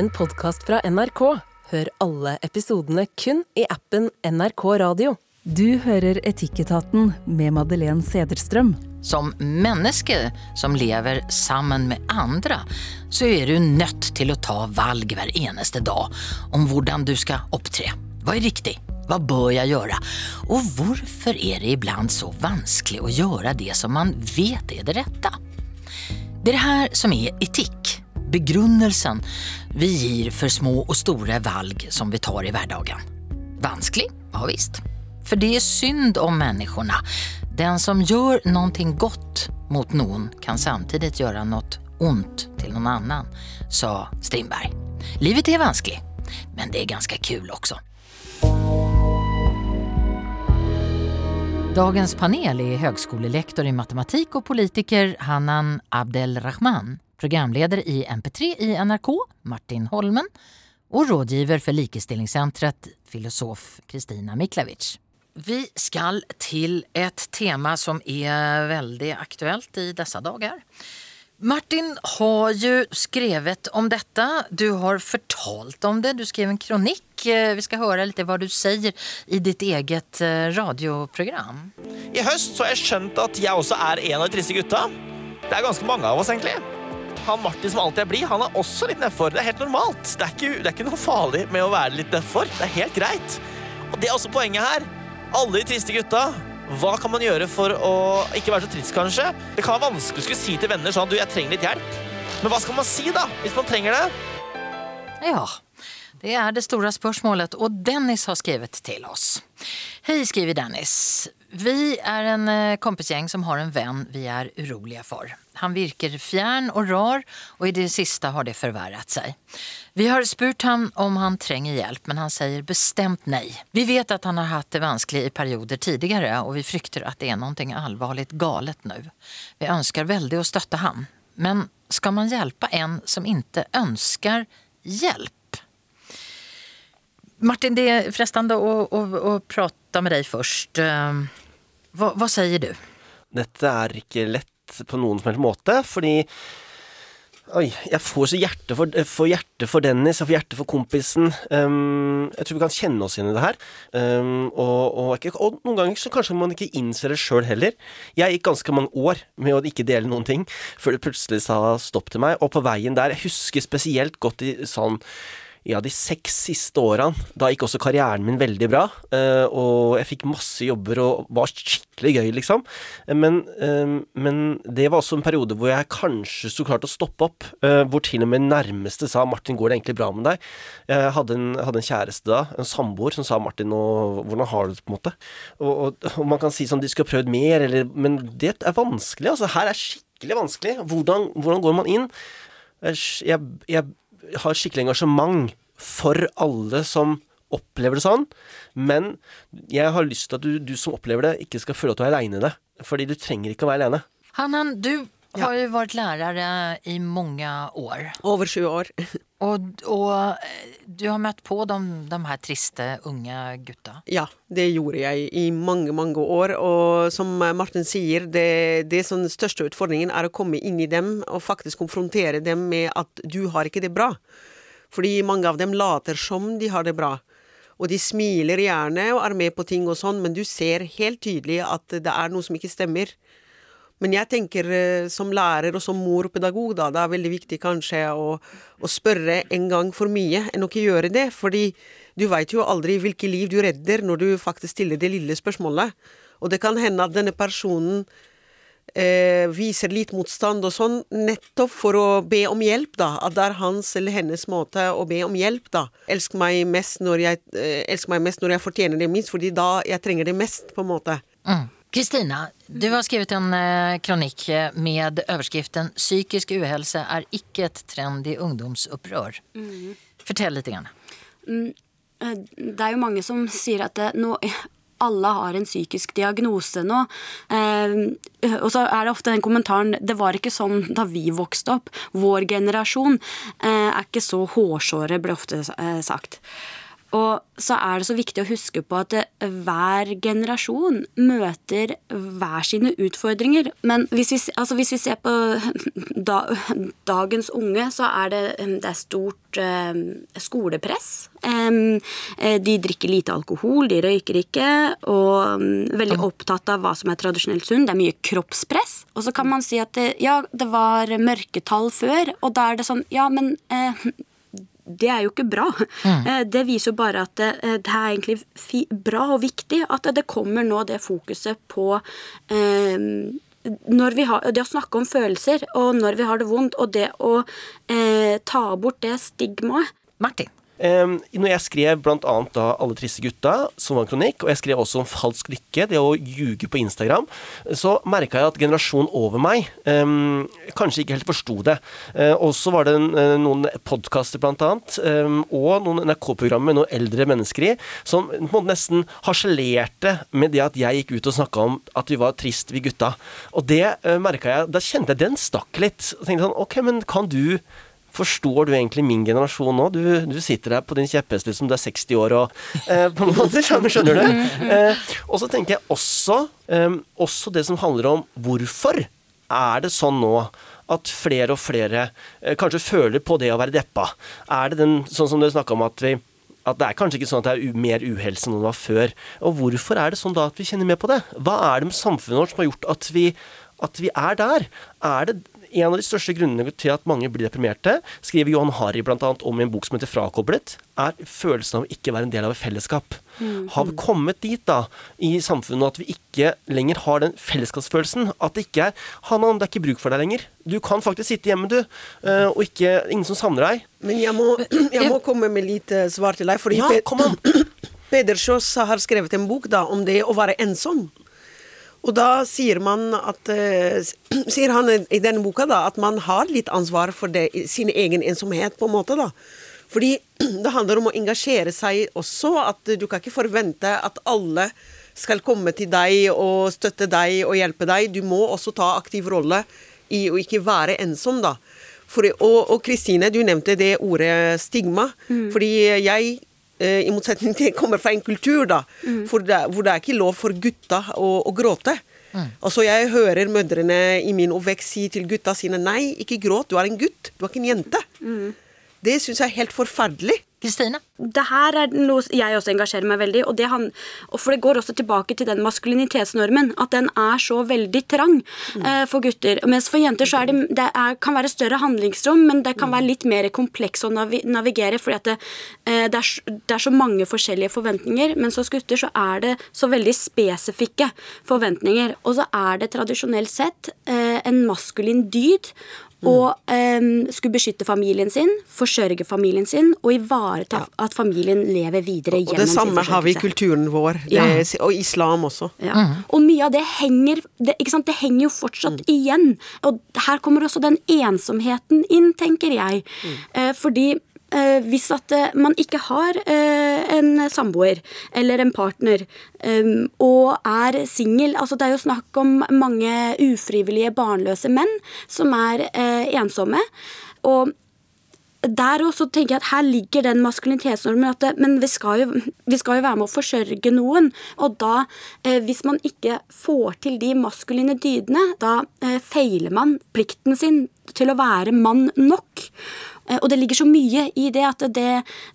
en podkast fra NRK. Hør alle episodene kun i appen NRK Radio. Du hører Etikketaten med Madeleine Sederstrøm. Som menneske som lever sammen med andre, så er du nødt til å ta valg hver eneste dag om hvordan du skal opptre. Hva er riktig? Hva bør jeg gjøre? Og hvorfor er det iblant så vanskelig å gjøre det som man vet er det rette? Det er det her som er etikk. Begrunnelsen vi gir for små og store valg som vi tar i hverdagen. Vanskelig? Ja visst. For det er synd om menneskene. Den som gjør noe godt mot noen, kan samtidig gjøre noe ondt til noen annen, sa Strindberg. Livet er vanskelig, men det er ganske kul også. Dagens panel er høgskolelektor i matematik og politiker Hanan Abdelrahman, programleder i MP3 i NRK, Martin Holmen, og rådgiver for Likestillingscentret, filosof Kristina Miklavic. Vi skal til et tema som er veldig aktuelt i disse dager. Martin har jo skrevet om dette. Du har fortalt om det. Du skrev en kronikk. Vi skal høre litt hva du sier i ditt eget eh, radioprogram. I høst så har jeg skjønt at jeg også er en av de triste gutta. Det er ganske mange av oss, egentlig. Han Martin som alltid er blid, han er også litt nedfor. Det er helt normalt. Det er, ikke, det er ikke noe farlig med å være litt nedfor. Det er helt greit. Og det er også poenget her. Alle de triste gutta. Hva kan man gjøre for å ikke være så trist, kanskje? Det kan være vanskelig å skulle si til venner sånn du, jeg trenger litt hjelp. Men hva skal man si, da, hvis man trenger det? Ja, det er det store spørsmålet, og Dennis har skrevet til oss. Hei, skriver Dennis. Vi er en eh, kompisgjeng som har en venn vi er urolige for. Han virker fjern og rar, og i det siste har det forverret seg. Vi har spurt ham om han trenger hjelp, men han sier bestemt nei. Vi vet at han har hatt det vanskelig i perioder tidligere, og vi frykter at det er noe alvorlig galt nå. Vi ønsker veldig å støtte ham, men skal man hjelpe en som ikke ønsker hjelp? Martin, det er frestende å, å, å prate med deg først. Hva, hva sier du? Dette er ikke lett på noen som helst måte, fordi Oi, jeg får så hjerte for, for hjerte for Dennis, jeg får hjerte for kompisen. Um, jeg tror vi kan kjenne oss igjen i det her. Um, og, og, og, noen ganger så kanskje man ikke innser det sjøl heller. Jeg gikk ganske mange år med å ikke dele noen ting, før det plutselig sa stopp til meg. Og på veien der, jeg husker spesielt godt i sånn ja, de seks siste årene, da gikk også karrieren min veldig bra. Uh, og jeg fikk masse jobber og var skikkelig gøy, liksom. Men, uh, men det var også en periode hvor jeg kanskje så klart å stoppe opp. Uh, hvor til og med nærmeste sa 'Martin, går det egentlig bra med deg?' Jeg hadde en, hadde en kjæreste da, en samboer, som sa 'Martin, og, hvordan har du det?' på en måte. Og, og, og, man kan si sånn 'de skulle ha prøvd mer', eller Men det er vanskelig, altså. Her er skikkelig vanskelig. Hvordan, hvordan går man inn? Jeg, jeg har skikkelig engasjement for alle som opplever det sånn, men jeg har lyst til at du, du som opplever det, ikke skal føle at du er aleine i det. Fordi du trenger ikke å være alene. Hanan, du har jo vært lärare i mange år. Over 20 år. og, og, eh, du har møtt på de, de her triste, unge gutta? Ja, det gjorde jeg i mange, mange år. Og som Martin sier, det, det som den største utfordringen er å komme inn i dem og faktisk konfrontere dem med at du har ikke det bra. Fordi mange av dem later som de har det bra. Og de smiler gjerne og er med på ting og sånn, men du ser helt tydelig at det er noe som ikke stemmer. Men jeg tenker eh, som lærer og som mor og pedagog, da, det er veldig viktig kanskje å, å spørre en gang for mye enn å ikke gjøre det. Fordi du veit jo aldri hvilke liv du redder når du faktisk stiller det lille spørsmålet. Og det kan hende at denne personen eh, viser litt motstand og sånn, nettopp for å be om hjelp, da. At det er hans eller hennes måte å be om hjelp, da. Elsk meg mest når jeg, eh, meg mest når jeg fortjener det minst, fordi da jeg trenger det mest, på en måte. Kristina, du har skrevet en eh, kronikk med overskriften 'Psykisk uhelse er ikke et trendy ungdomsopprør'. Mm. Fortell litt. Grann. Mm, eh, det er jo mange som sier at det, nå alle har en psykisk diagnose nå. Eh, og så er det ofte den kommentaren 'det var ikke sånn da vi vokste opp'. Vår generasjon eh, er ikke så hårsåre, blir ofte eh, sagt. Og så er det så viktig å huske på at eh, hver generasjon møter hver sine utfordringer. Men hvis vi, altså hvis vi ser på da, dagens unge, så er det, eh, det er stort eh, skolepress. Eh, de drikker lite alkohol, de røyker ikke, og veldig opptatt av hva som er tradisjonelt sunn. Det er mye kroppspress. Og så kan man si at det, ja, det var mørketall før, og da er det sånn Ja, men eh, det er jo ikke bra. Mm. Det viser jo bare at det, det er egentlig bra og viktig at det kommer nå det fokuset på eh, når vi har, det å snakke om følelser, og når vi har det vondt, og det å eh, ta bort det stigmaet. Martin? Når jeg skrev bl.a. da 'Alle triste gutta', som var en kronikk, og jeg skrev også om falsk lykke, det å ljuge på Instagram, så merka jeg at generasjonen over meg kanskje ikke helt forsto det. Uh, og så var det en, uh, noen podkaster bl.a., um, og noen NRK-programmer med noen eldre mennesker i, som på en måte nesten harselerte med det at jeg gikk ut og snakka om at vi var trist, vi gutta. Og det uh, merka jeg Da kjente jeg den stakk litt. Og tenkte sånn OK, men kan du Forstår du egentlig min generasjon nå? Du, du sitter der på din kjepphest liksom, du er 60 år og eh, På en måte, skjønner, skjønner du? Eh, og så tenker jeg også, eh, også det som handler om hvorfor er det sånn nå at flere og flere eh, kanskje føler på det å være deppa? Er det den, sånn som du snakka om, at vi at det er kanskje ikke sånn at det er mer uhelse enn det var før. Og hvorfor er det sånn da at vi kjenner mer på det? Hva er det med samfunnet vårt som har gjort at vi, at vi er der? Er det en av de største grunnene til at mange blir deprimerte, skriver Johan Harry bl.a. om i en bok som heter 'Frakoblet', er følelsen av å ikke være en del av et fellesskap. Mm. Har vi kommet dit da, i samfunnet at vi ikke lenger har den fellesskapsfølelsen? At det ikke er 'Hanna, det er ikke bruk for deg lenger'. Du kan faktisk sitte hjemme, du, eh, og ikke, ingen som savner deg. Men jeg må, jeg må komme med litt eh, svar til deg. Fordi ja, kom an. Peder Sjås har skrevet en bok da, om det å være ensom. Og da sier man at uh, Sier han i denne boka da at man har litt ansvar for det, sin egen ensomhet, på en måte, da. Fordi det handler om å engasjere seg også. At du kan ikke forvente at alle skal komme til deg og støtte deg og hjelpe deg. Du må også ta aktiv rolle i å ikke være ensom, da. For, og Kristine, du nevnte det ordet stigma. Mm. Fordi jeg Eh, I motsetning til kommer fra en kultur da, mm. det, hvor det er ikke lov for gutta å, å gråte. Mm. Altså Jeg hører mødrene i min oppvekst si til gutta sine nei, ikke gråt, du er en gutt, du er ikke en jente. Mm. Det syns jeg er helt forferdelig. Kristine? Det her er noe jeg også engasjerer meg veldig og det, han, og For det går også tilbake til den maskulinitetsnormen. At den er så veldig trang mm. uh, for gutter. Mens for jenter så er det, det er, kan være større handlingsrom, men det kan være litt mer kompleks å navigere. fordi at det, uh, det, er, det, er, så mange forskjellige forventninger. Mens hos gutter så er det så veldig spesifikke forventninger. Og så er det tradisjonelt sett uh, en maskulin dyd og um, skulle beskytte familien sin, forsørge familien sin og ivareta ja. at familien lever videre gjennom sin forsørgelse. Og det samme har vi i kulturen vår, det, ja. og islam også. Ja. Mm. Og mye av det henger, det, det henger jo fortsatt mm. igjen. Og her kommer også den ensomheten inn, tenker jeg. Mm. Uh, fordi hvis at eh, man ikke har eh, en samboer eller en partner og er singel altså Det er jo snakk om mange ufrivillige barnløse menn som er ensomme. Og der også tenker jeg at her ligger den maskulinitetsnormen. At det, men vi skal, jo, vi skal, jo, være med å forsørge noen. Og da, eh, hvis man ikke får til de maskuline dydene, da eh, feiler man plikten sin til å være mann nok. Eh, og det ligger så mye i det at det,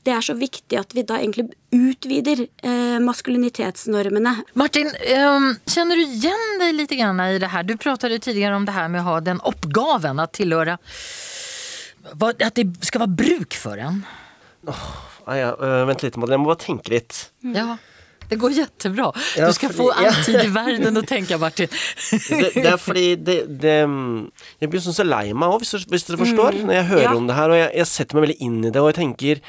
det, er så viktig at vi da egentlig utvider eh, maskulinitetsnormene. Martin, um, kjenner du igjen deg litt i det her? Du pratet tidligere om det her med å ha den oppgaven å tilhøre At det skal være bruk for en. Oh, ja, uh, vent litt, Madeleine. Jeg må bare tenke litt. Ja. Det går jättebra. Du skal få all tid i verden å tenke, Martin. det, det, er fordi det, det, Jeg blir sånn så lei meg òg, hvis, hvis, dere forstår, mm. når jeg hører ja. om det her. Og jeg, jeg, setter meg veldig inn i det, og jeg tenker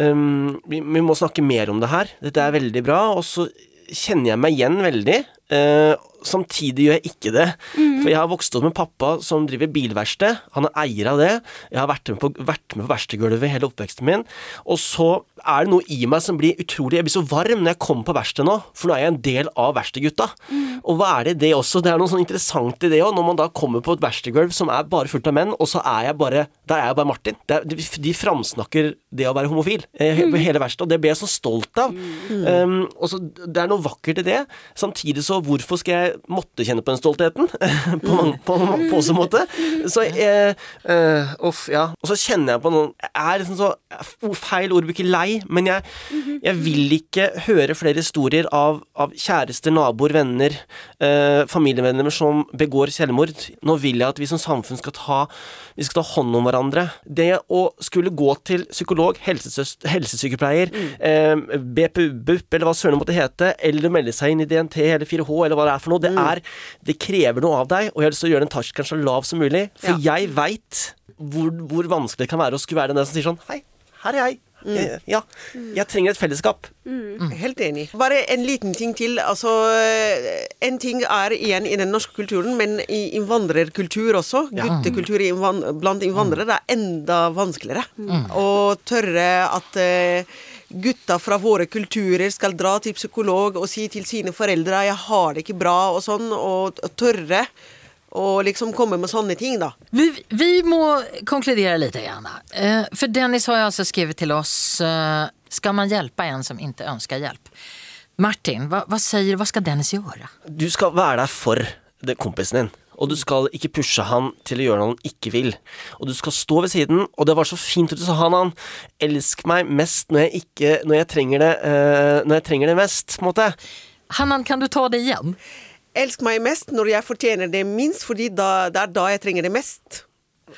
um, vi, vi, må snakke mer om det her. Dette er veldig bra. Og så kjenner jeg meg igjen veldig. Uh, samtidig gjør jeg ikke det. For jeg har vokst opp med pappa som driver bilverksted. Han er eier av det. Jeg har vært med på, vært med på verkstedgulvet hele oppveksten min. Og så er det noe i meg som blir utrolig Jeg blir så varm når jeg kommer på verkstedet nå, for nå er jeg en del av verkstedgutta. Og hva er det det også? Det er noe sånn interessant i det òg, når man da kommer på et verkstedgulv som er bare fullt av menn, og så er jeg bare Der er jeg bare Martin. Det er, de, de framsnakker det å være homofil eh, på hele verkstedet, og det blir jeg så stolt av. Um, og så Det er noe vakkert i det. Samtidig så hvorfor skal jeg måtte kjenne på den stoltheten? på, mange, på, på også måte. Så jeg uh, Uff, ja. Og så kjenner jeg på noen Jeg er liksom så Feil ord bruker lei, men jeg, jeg vil ikke høre flere historier av, av kjærester, naboer, venner, uh, familiemedlemmer som begår selvmord. Nå vil jeg at vi som samfunn skal ta Vi skal ta hånd om hverandre. Det å skulle gå til psykolog, helsesykepleier, helsesykepleier, eh, BPU, BUP, eller hva søren måtte hete, eller melde seg inn i DNT eller 4H, eller hva det er for noe, det er Det krever noe av deg, og jeg har lyst til å gjøre den terskelen så lav som mulig. For jeg veit hvor, hvor vanskelig det kan være å skulle være den der som sier sånn Hei, her er jeg. Eh, Ja, jeg trenger et fellesskap. Helt enig. Bare en liten ting til. Altså, eh, en ting er igjen i den norske kulturen, men i innvandrerkultur også, guttekultur blant innvandrere, er enda vanskeligere. Å tørre at eh, gutta fra våre kulturer skal dra til psykolog og si til sine foreldre 'jeg har det ikke bra', og sånn, og tørre å liksom komme med sånne ting, da. Vi, vi må konkludera lite grann. Eh, för Dennis har ju alltså skrivit till oss, eh, ska man hjälpa en som inte önskar hjälp? Martin, vad, vad säger vad ska Dennis göra? Du skal være der for kompisen din. Og du skal ikke pushe han til å gjøre noe han ikke vil. Og du skal stå ved siden, og det var så fint at du sa han, han elsk meg mest når jeg ikke Når jeg trenger det, eh, når jeg trenger det mest, på en måte. Hannan, kan du ta det igen? Elsk meg mest når jeg fortjener det minst, fordi da, det er da jeg trenger det mest.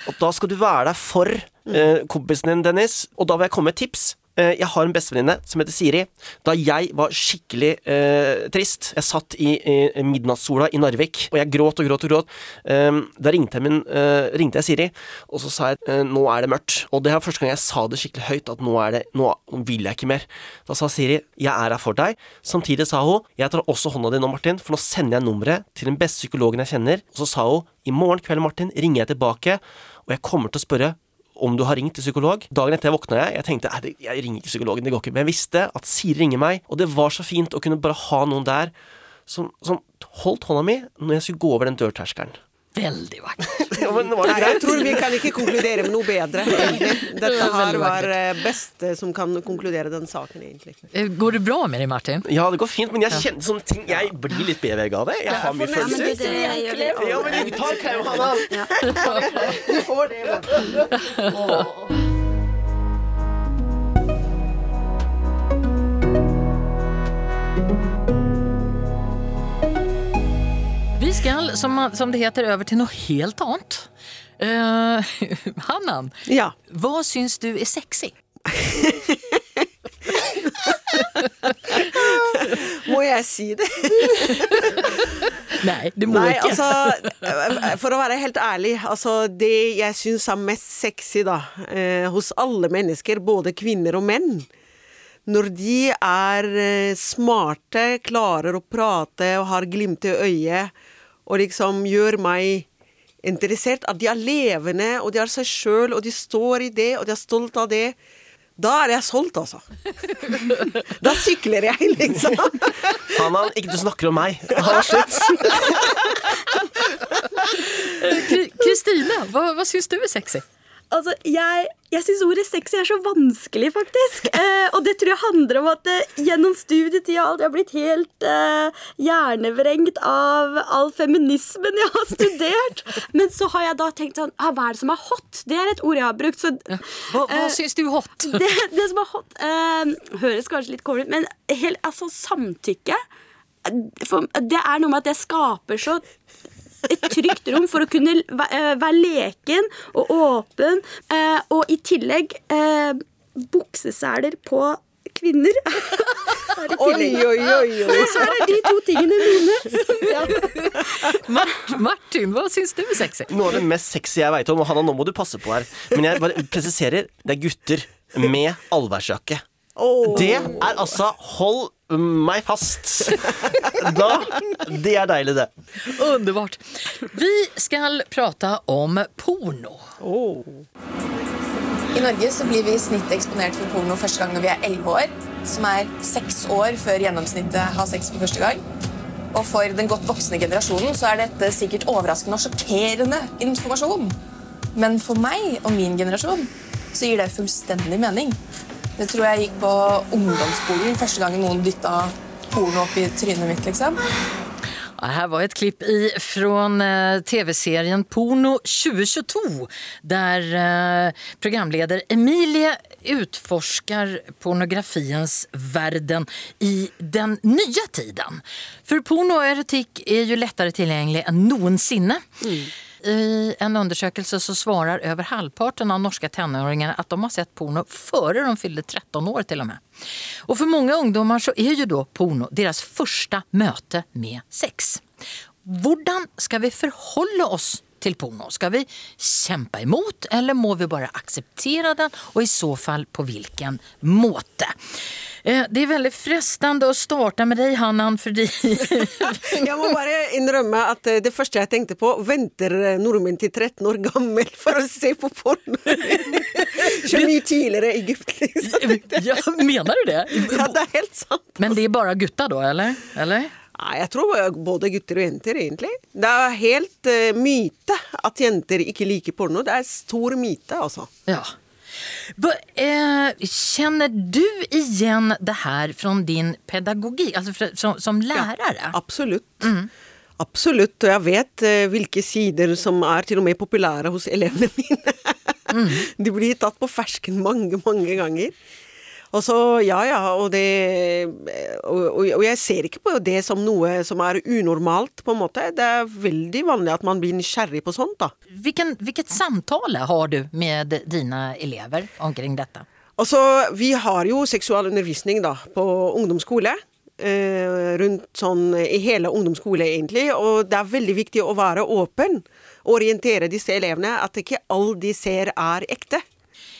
Og da skal du være der for eh, kompisen din, Dennis. Og da vil jeg komme med et tips. Eh, jeg har en bestevenninne som heter Siri. Da jeg var skikkelig eh, trist Jeg satt i, i midnattssola i Narvik, og jeg gråt og gråt og gråt. Eh, da ringte jeg, min, eh, ringte jeg Siri, og så sa jeg eh, nå er det mørkt. Og det var første gang jeg sa det skikkelig høyt, at nå, det, nå vil jeg ikke mer. Da sa Siri jeg er her for deg. Samtidig sa hun jeg tar også hånda di nå, Martin, for nå sender jeg nummeret til den beste psykologen jeg kjenner. Og så sa hun i morgen kveld, Martin, ringer jeg tilbake, og jeg kommer til å spørre om du har ringt til psykolog. Dagen etter jeg våkna jeg, jeg tenkte "Nei, jeg ringer ikke psykologen, det går ikke. Men jeg visste at Siri ringer meg, og det var så fint å kunne bare ha noen der som, som holdt hånda mi når jeg skulle gå over den dørterskelen. Väldigt vackert. Ja, men var det Nei, jeg tror vi kan ikke konkludere med noe bedre. egentlig. Dette her var eh, beste som kan konkludere den saken, egentlig. Eh, Går det bra med deg, Martin? Ja, det går fint, men jeg kjenner sånne ting Jeg blir litt bevega av det. Jeg har mye følelser. Ja, men ta en klem, Hanna. Du får det. Morten. Vi ska, som, som det heter, over til noe helt annet. Uh, Hannan, Ja. hva syns du er sexy? Må jeg si det? Nei, du må Nei, ikke. altså For å være helt ærlig, altså det jeg syns er mest sexy, da, eh, hos alle mennesker, både kvinner og menn, når de er eh, smarte, klarer å prate og har glimt i øyet, og liksom gjør meg interessert, at de er levende, og de er seg sjøl, og de står i det, og de er stolt av det. Da er jeg solgt, altså. Da sykler jeg, liksom. Hanan, ikke du snakker om meg. Ha det slutt. Kristine, hva, vad, vad syns du er sexy? Altså, jeg, jeg syns ordet sexy er så vanskelig, faktisk. Eh, og det tror jeg handler om at eh, gjennom studietida alt, jeg har blitt helt eh, hjernevrengt av all feminismen jeg har studert. Men så har jeg da tenkt sånn ah, Hva er det som er hot? Det er et ord jeg har brukt. Så ja. Hva, hva Eh, syns du hot? det, det som er hot eh, Høres kanskje litt kålete ut, men helt, altså, samtykke eh, for, Det er noe med at det skaper så et trygt rom for å kunne eh, være leken og åpen. eh, Og i tillegg eh, bukseseler på kvinner. Er Oi, oi, oi, oi. Så er de to tingene mine. Ja. Martin, hva syns du er sexy? Noe av det mest sexy jeg veit om, og Hanna, nå må du passe på her, men jeg bare presiserer, det er gutter med allværsjakke. Åh. Det er altså Hold meg fast. Da Det er deilig, det. Underbart. Vi skal prate om porno. I Norge så blir vi i snitt eksponert for porno første gang når vi er 11 år, som er seks år før gjennomsnittet har sex for første gang. Og for den godt voksne generasjonen så er dette sikkert overraskende og sjokkerende informasjon. Men for meg og min generasjon så gir det fullstendig mening. Det tror jeg gikk på ungdomsskolen første gang noen dytta porno opp i trynet mitt, liksom. Her var et klipp i, från eh, tv-serien Porno 2022 der programleder Emilie utforsker pornografiens verden i den nye tiden. For porno och erotik jo lettere tilgjengelig enn noensinne. någonsin. I en undersøkelse så svarar över halvparten av norska tonåringar att de har sett porno före de fyllde 13 år till och med. Och för många ungdomar så är ju då porno deras första möte med sex. Hvordan skal vi forholde oss til porno? Skal vi kjempe imot, eller må vi bare akseptere den, og i så fall på hvilken måte? Eh, Det er veldig fristende å starte med deg, Hannan, fordi Jeg må bare innrømme at eh, det første jeg tenkte på, venter eh, nordmenn til 13 år gammel for å se på porno? Så mye tidligere i Egypt, liksom. ja, Mener du det? Ja, det er helt sant. Men det er bare gutta, da, eller? eller? Jeg tror både gutter og jenter, egentlig. Det er helt uh, myte at jenter ikke liker porno. Det er stor myte, altså. Ja. Va, eh, kjenner du igjen det her fra din pedagogikk, altså fra, som, som Ja, Absolutt. Absolutt. Og jeg vet eh, hvilke sider som er til og med populære hos elevene mine. De blir tatt på fersken mange, mange ganger. Og så, ja ja, og det og, og, og jeg ser ikke på det som noe som er unormalt, på en måte. Det er veldig vanlig at man blir nysgjerrig på sånt, da. Hvilken, hvilket samtale har du med dine elever omkring dette? Altså, vi har jo seksualundervisning da, på ungdomsskole. Eh, rundt sånn i hele ungdomsskole, egentlig. Og det er veldig viktig å være åpen. Orientere disse elevene at ikke alt de ser, er ekte.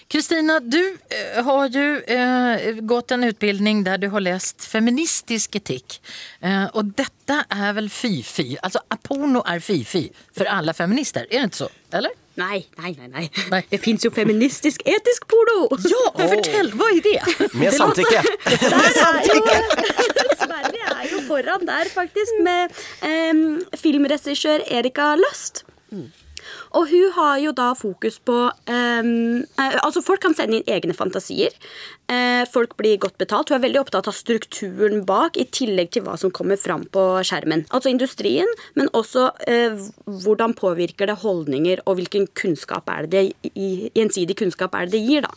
Kristina, du eh, har jo eh, gått en utbildning der du har lest feministisk etikk. Eh, og dette er vel fy-fy? Altså, porno er fy-fy for alle feminister, er det ikke så? Eller? Nei, nei, nei. nei. Nei. Det fins jo feministisk etisk porno! Ja, fortell! Hva er det? Med samtykke. Med samtykke. jo Sverige er jo foran der, faktisk, med eh, filmregissør Erika Løst. Og hun har jo da fokus på eh, Altså, folk kan sende inn egne fantasier. Uh, folk blir godt betalt. Hun er veldig opptatt av strukturen bak, i tillegg til hva som kommer fram på skjermen. Altså industrien, men også uh, hvordan påvirker det holdninger, og hvilken kunnskap er det det gjensidig kunnskap er det det gir, da.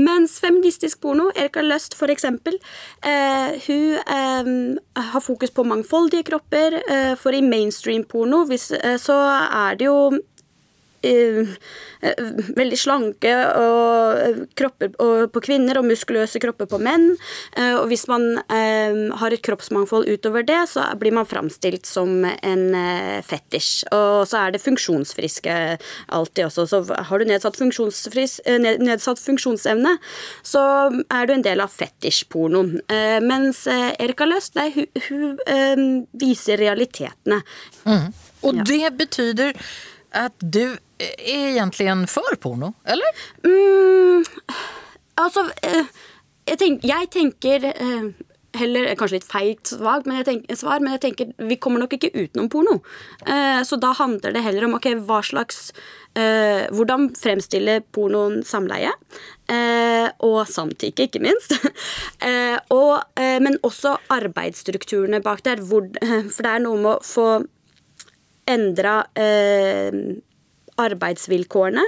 Mens feministisk porno, Erika for eksempel, eh, hun har fokus på mangfoldige kropper, for i mainstream porno hvis, så er det jo veldig slanke og, eh, kropper på kvinner og muskuløse kropper på menn. Eh, og hvis man eh, har et kroppsmangfold utover det, så blir man framstilt som en eh, fetisj. Og så er det funksjonsfriske alltid også. Så har du nedsatt, eh, nedsatt funksjonsevne, så er du en del av fetisjpornoen. Eh, mens eh, Erika Løst, nei, hun, hun eh, viser realitetene. Og Ja. det betyder at du er egentlig for porno, eller? Mm, altså eh, jeg, tenk, jeg tenker eh, heller Kanskje litt feigt svar, men jeg tenker, vi kommer nok ikke utenom porno. Eh, så da handler det heller om ok, hva slags eh, Hvordan fremstille pornoen samleie. Eh, og samtykke, ikke minst. eh, og, eh, men også arbeidsstrukturene bak der. Hvor, for det er noe med å få endra eh, arbeidsvilkårene.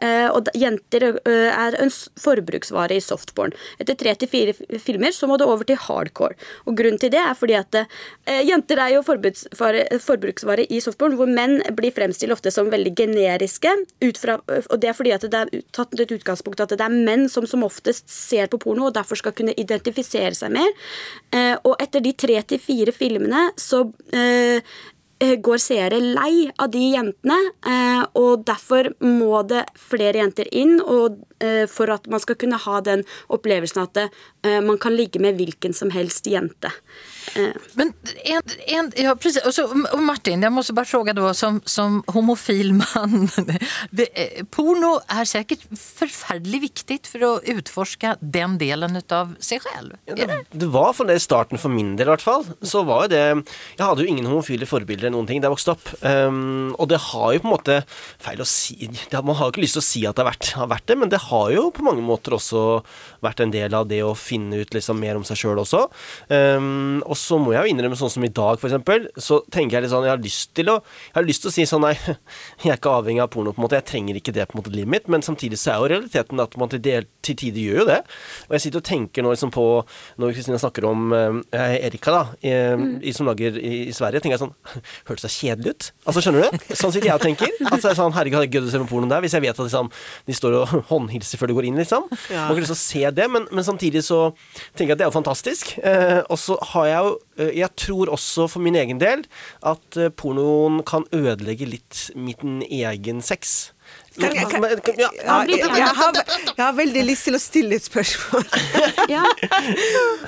Eh, og jenter eh, er en forbruksvare i softporn. Etter tre til fire filmer så må det over til hardcore. Og grunnen til det er fordi at eh, jenter er jo forbruksvare, i softporn, hvor menn blir fremstilt ofte som veldig generiske. Fra, og det er fordi at det er tatt et utgangspunkt at det er menn som som oftest ser på porno, og derfor skal kunne identifisere seg mer. Og etter de tre til fire filmene så går seere lei av de jentene, eh, og derfor må det flere jenter inn og, eh, for at man skal kunne ha den opplevelsen at eh, man kan ligge med hvilken som helst jente. Men en, en, ja, precis. Och, så, och Martin, jag måste bara fråga då som, som homofil man. Eh, porno är säkert förfärligt viktigt för att utforska den delen av sig själv. Ja, det? det, det var for det i starten for min del, i hvert fall. Så var jo det Jeg hadde jo ingen homofile forbilder eller noen ting da jeg vokste opp. Um, og det har jo på en måte Feil å si det, Man har jo ikke lyst til å si at det har vært, har vært det, men det har jo på mange måter også vært en del av det å finne ut liksom mer om seg sjøl også. Um, og så må jeg jo innrømme, sånn som i dag, eksempel, så tenker jeg litt sånn Jeg har lyst til å Jeg har lyst til å si sånn Nei, jeg er ikke avhengig av porno, på en måte. Jeg trenger ikke det på en måte i livet mitt. Men samtidig så er jo realiteten at man til, del, til tider gjør jo det. Og jeg sitter og tenker nå liksom på Når Kristina snakker om eh, Erika, da, eh, i, som lager i, i Sverige, tenker jeg sånn Hørtes det kjedelig ut? Altså, skjønner du? Sånn sitter jeg og tenker. Altså, jeg er sånn, Herregud, hadde jeg gødd å se på porno der hvis jeg vet at liksom, de står og håndhilser før de går inn, liksom. Man kan lyst til å se det, men, men samtidig så tenker jeg at det er jo fantastisk. Eh, og så har jeg jo eh, Jeg tror også for min egen del at eh, pornoen kan ødelegge litt min egen sex. Kan jeg- kan- ja, Ja, jeg, jeg, har, jeg har veldig lyst til å stille et spørsmål. ja.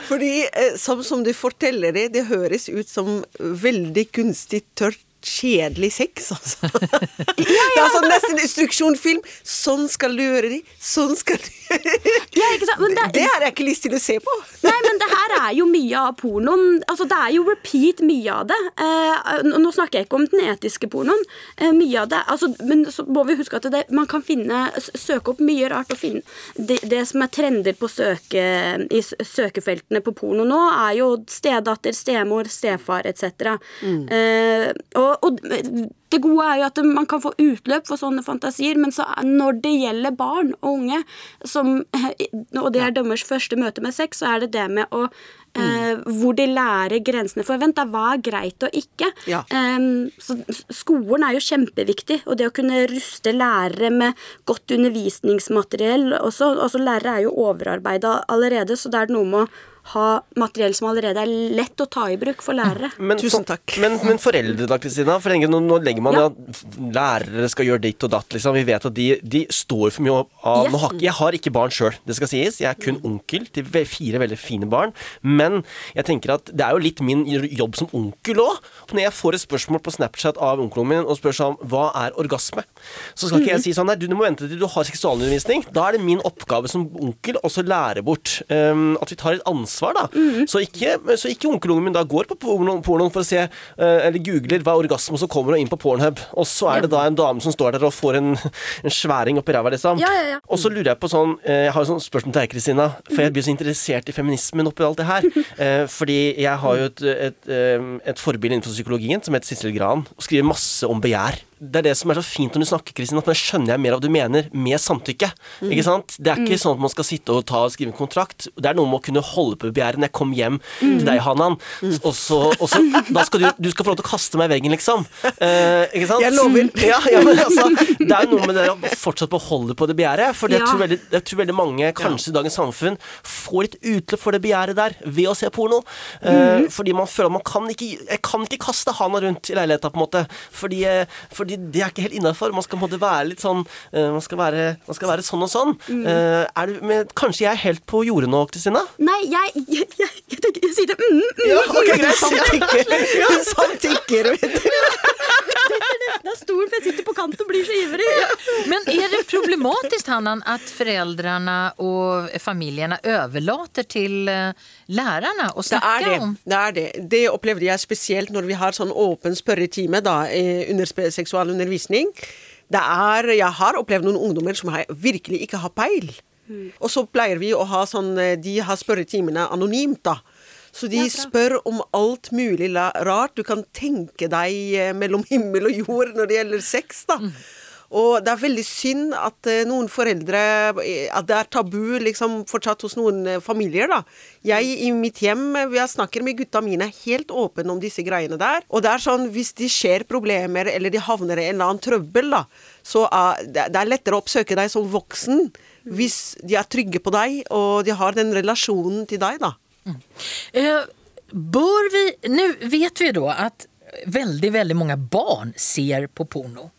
Fordi eh, som, som du forteller det, det høres ut som veldig kunstig, tørt, kjedelig sex, altså. Det er sånn nesten instruksjonfilm. Sånn skal du gjøre det, sånn skal du gjøre det. Ja, det, Det har jeg ikke lyst til å se på. Nei, men det her er jo mye av pornoen. Altså, det er jo repeat mye av det. Eh, nå snakker jeg ikke om den etiske pornoen. Eh, mye av det. Altså, men så må vi huske at det, man kan finne, søke opp mye rart og finne det, det som er trender på søke, i søkefeltene på porno nå, er jo stedatter, stemor, stefar etc. Eh, og, og det gode er jo at man kan få utløp for sånne fantasier, men så når det gjelder barn og unge, som, og det er deres første møte med sex, så er det det med å eh, hvor de lærer grensene for vent, da, hva er greit og ikke. Ja. Eh, så skolen er jo kjempeviktig, og det å kunne ruste lærere med godt undervisningsmateriell også. Altså Lærere er jo overarbeida allerede, så det er noe med å ha materiell som allerede er lett å ta i bruk for lærere. Men, Tusen takk. Men, men foreldre da, Kristina? For nå, nå legger man Ja. at lærere skal gjøre ditt og datt, liksom. Vi vet at de, de står for mye av Yes. nå har, Jeg har ikke barn sjøl, det skal sies. Jeg er kun onkel til fire veldig fine barn. Men jeg tenker at det er jo litt min jobb som onkel òg. Når jeg får et spørsmål på Snapchat av onkelen min og spør sånn Hva er orgasme? Så skal ikke jeg si sånn Nei, du, du må vente til du har seksualundervisning. Da er det min oppgave som onkel også lære bort um, at vi tar et ansvar, da. Så ikke, så ikke onkelungen min da går på porno, pornoen for å se uh, eller googler hva er orgasme, så kommer hun inn på Pornhub, og så er det da en dame som står der og får en, en sværing oppi ræva, liksom. Ja, ja, ja. Og så lurer jeg på sånn eh, Jeg har et sånt spørsmål til deg, Kristina. For jeg blir så interessert i feminismen oppi alt det her. Eh, fordi jeg har jo et, et, et, et forbilde innenfor psykologien som heter Sissel Gran, og skriver masse om begjær. Det er det som er så fint når du snakker, Kristin, at nå skjønner jeg mer av hva du mener med samtykke. Ikke sant? Det er ikke sånn at man skal sitte og ta og skrive en kontrakt. Det er noe med å kunne holde på begjæret. Når jeg kom hjem til deg, Hanan, og så, og så Da skal du, du skal få lov til å kaste meg i veggen, liksom. Eh, ikke sant? Jeg lover. Ja, ja, men altså, det er noe med det å fortsatt beholde på det begjæret. For det Ja. tror veldig, jeg tror veldig mange, kanskje i dagens samfunn, får litt utløp for det begjæret der ved å se porno. Eh, fordi man føler at man kan ikke Jeg kan ikke kaste Hanan rundt i leiligheta, på en måte. Fordi, eh, fordi det er ikke helt innafor. Man skal måtte være litt sånn eh, man, skal være, man skal være sånn og sånn. Eh, er du, men, kanskje jeg er helt på jordet nå, Kristina? Nei, jeg, jeg, jeg, jeg, sier det mm, mm, Ja, ok, greit. Samtykker. Samtykker, vet du. Det er stor, for jeg sitter på kant og blir så ivrig. Men er det problematisk Hannan, at foreldrene og familiene overlater til lærerne å snakke Det det. om? Det er det. Det opplevde jeg spesielt når vi har sånn åpen spørretime da, eh, under seksualundervisning. Det er, jeg har opplevd noen ungdommer som virkelig ikke har peil. Og så pleier vi å ha sånn eh, De har spørretimene anonymt, da. Så de spør om alt mulig rart du kan tenke deg eh, mellom himmel og jord når det gjelder sex, da. Og det er veldig synd at eh, noen foreldre eh, At det er tabu liksom fortsatt hos noen familier, da. Jeg i mitt hjem jeg snakker med gutta mine helt åpen om disse greiene der. Og det er sånn hvis de skjer problemer, eller de havner i en eller annen trøbbel, da, så er det det er lettere å oppsøke deg som voksen hvis de er trygge på deg, og de har den relasjonen til deg, da. Eh, bör vi, nu vet vi då att väldigt, väldigt många barn ser på porno.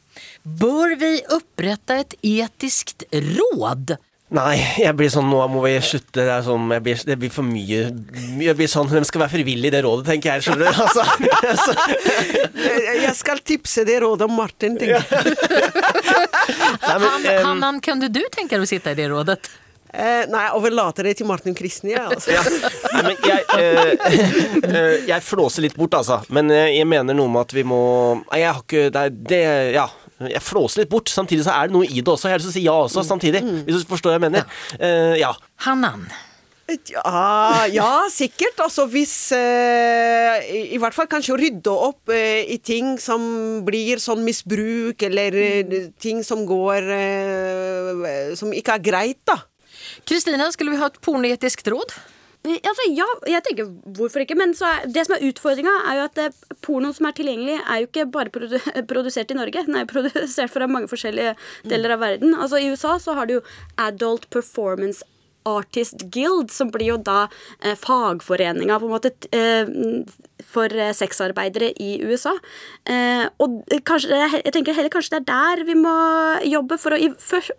Bør vi opprette et etisk råd? Nei, jeg blir sånn, nå må vi slutte. Det, sånn, blir, det blir for mye Jeg blir sånn, Hvem skal være frivillig i det rådet, tenker jeg. skjønner du? Altså, altså, Jeg skal tipse det rådet om Martin. tenker jeg. nei, men, Han, han, Hannan, kunde du tenke deg å sitte i det rådet? Eh, nei, overlater det til Martin Kristni. Altså. ja. men jeg, eh, eh, jeg flåser litt bort, altså. Men eh, jeg mener noe med at vi må Nei, jeg har ikke Det det Ja. Jeg flåser litt bort. Samtidig så er det noe i det også. Jeg har lyst til å si ja også, samtidig. Hvis du forstår hva jeg mener. Eh, ja. Hanan. Ja, ja, sikkert. Altså hvis eh, i, I hvert fall kanskje å rydde opp eh, i ting som blir sånn misbruk, eller mm. ting som går eh, Som ikke er greit, da. Kristina, skulle vi ha et pornoetisk råd? Altså, ja, jeg tenker hvorfor ikke. Men er, det som er utfordringa, er jo at det, pornoen som er tilgjengelig, er jo ikke bare produ produsert i Norge. Den er produsert fra mange forskjellige deler av verden. Altså I USA så har du jo Adult Performance Artist Guild, som blir jo da eh, fagforeninga på en måte eh, for eh, sexarbeidere i USA. Eh, og kanskje, jeg tenker heller kanskje det er der vi må jobbe for å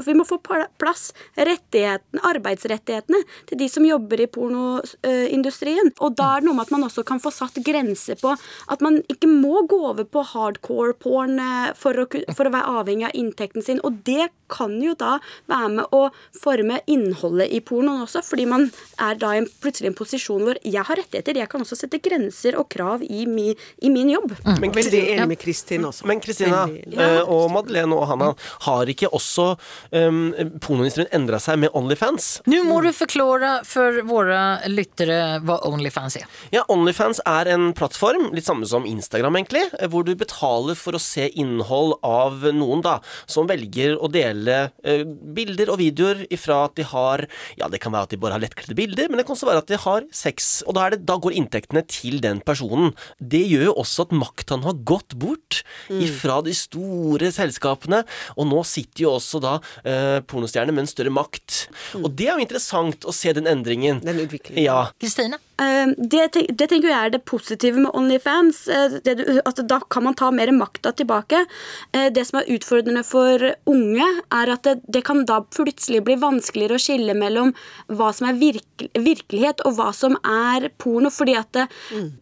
Vi må få på plass rettighetene, arbeidsrettighetene til de som jobber i pornoindustrien. Og da er det noe med at man også kan få satt grenser på at man ikke må gå over på hardcore porn eh, for å, for å være avhengig av inntekten sin. Og det kan jo da være med å forme innholdet i pornoen også, fordi man er da plutselig i en posisjon hvor jeg har rettigheter, jeg kan også sette grenser og krav i, mi, i min jobb. Men Veldig enig med Kristin også. Men Kristina eh, og Madeleine og Hanna, har ikke også um, pornoindustrien endra seg med Onlyfans? Nå må du forklare for våre lyttere hva Onlyfans er. Ja, Onlyfans er en plattform, litt samme som Instagram egentlig, eh, hvor du betaler for å se innhold av noen da, som velger å dele uh, bilder og videoer ifra at de har, ja det kan være at de bare har lettkledde bilder, men det kan også være at de har sex, og da, er det, da går inntektene til den personen. Det gjør jo også at makten har gått bort ifra de store selskapene, og nå sitter jo også da eh, pornostjerner med en større makt. Og det er jo interessant å se den endringen. Den utviklingen. Ja. Kristina? Eh, Det, det tenker jeg er det positive med Onlyfans. eh, Det, at da kan man ta mer makta tilbake. Eh, Det som er utfordrende for unge, er at det, det kan da plutselig bli vanskeligere å skille mellom hva som er virke, virkelighet og hva som er porno. Fordi at det,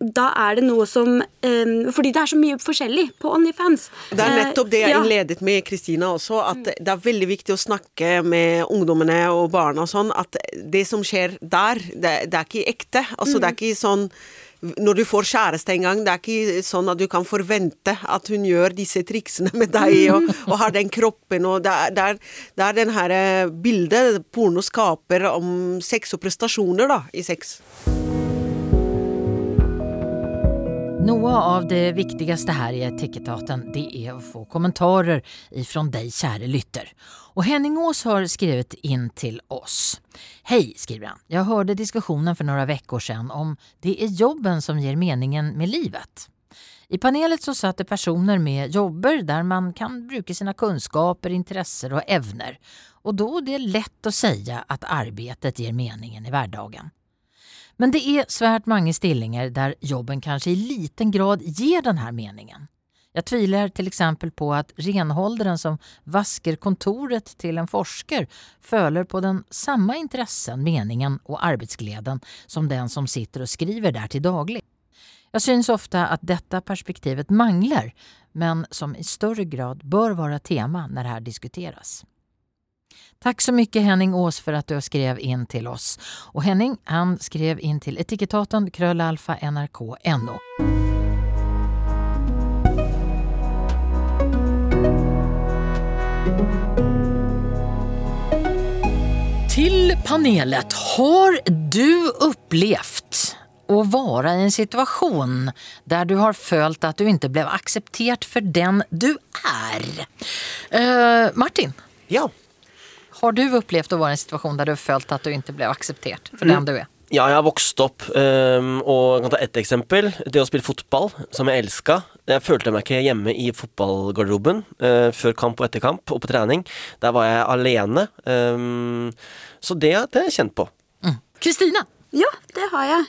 da er det noe som eh, Fordi det er så mye forskjellig på Onlyfans. Det er Eh, nettopp det jeg ja. innledet med Kristina også, at det er veldig viktig å snakke med ungdommene og barna og sånn, at det som skjer der, det, det er ikke ekte. Altså det er ikke sånn når du får kjæreste en gang, det er ikke sånn at du kan forvente at hun gjør disse triksene med deg og, og har den kroppen og Det er, det er, det er den her eh, bildet porno skaper om sex og prestasjoner da, i sex. Noe av det viktigste her i Etikketaten det er å få kommentarer ifrån deg, kjære lytter. Og Henning Aas har skrevet inn til oss. Hei, skriver han. Jeg hørte diskusjonen for noen veckor siden om det er jobben som gir meningen med livet. I panelet så satt det personer med jobber der man kan bruke sine kunnskaper, interesser og evner. Og da er det lett å si at arbeidet gir meningen i hverdagen. Men det er svært mange stillinger der jobben kanskje i liten grad gir denne meningen. Jeg tviler til eksempel på at renholderen som vasker kontoret til en forsker føler på den samme interessen, meningen og arbeidsgleden som den som sitter og skriver der til daglig. Jeg syns ofte at dette perspektivet mangler, men som i større grad bør være tema når det her diskuteres. Tack så mycket Henning Ås för att du skrev in till oss. Och Henning han skrev in till etikettaten krölalfa nrk no. Till panelet, har du upplevt å være i en situasjon der du har følt at du ikke ble akseptert for den du er? Uh, Martin? Ja. Har du opplevd å være i en situasjon der du har følt at du ikke ble akseptert for den du er? Ja, jeg har vokst opp, um, og jeg kan ta ett eksempel. Det å spille fotball, som jeg elska. Jeg følte meg ikke hjemme i fotballgarderoben uh, før kamp og etter kamp, og på trening. Der var jeg alene. Um, så det, det har jeg kjent på. Kristina? Ja, det har jeg.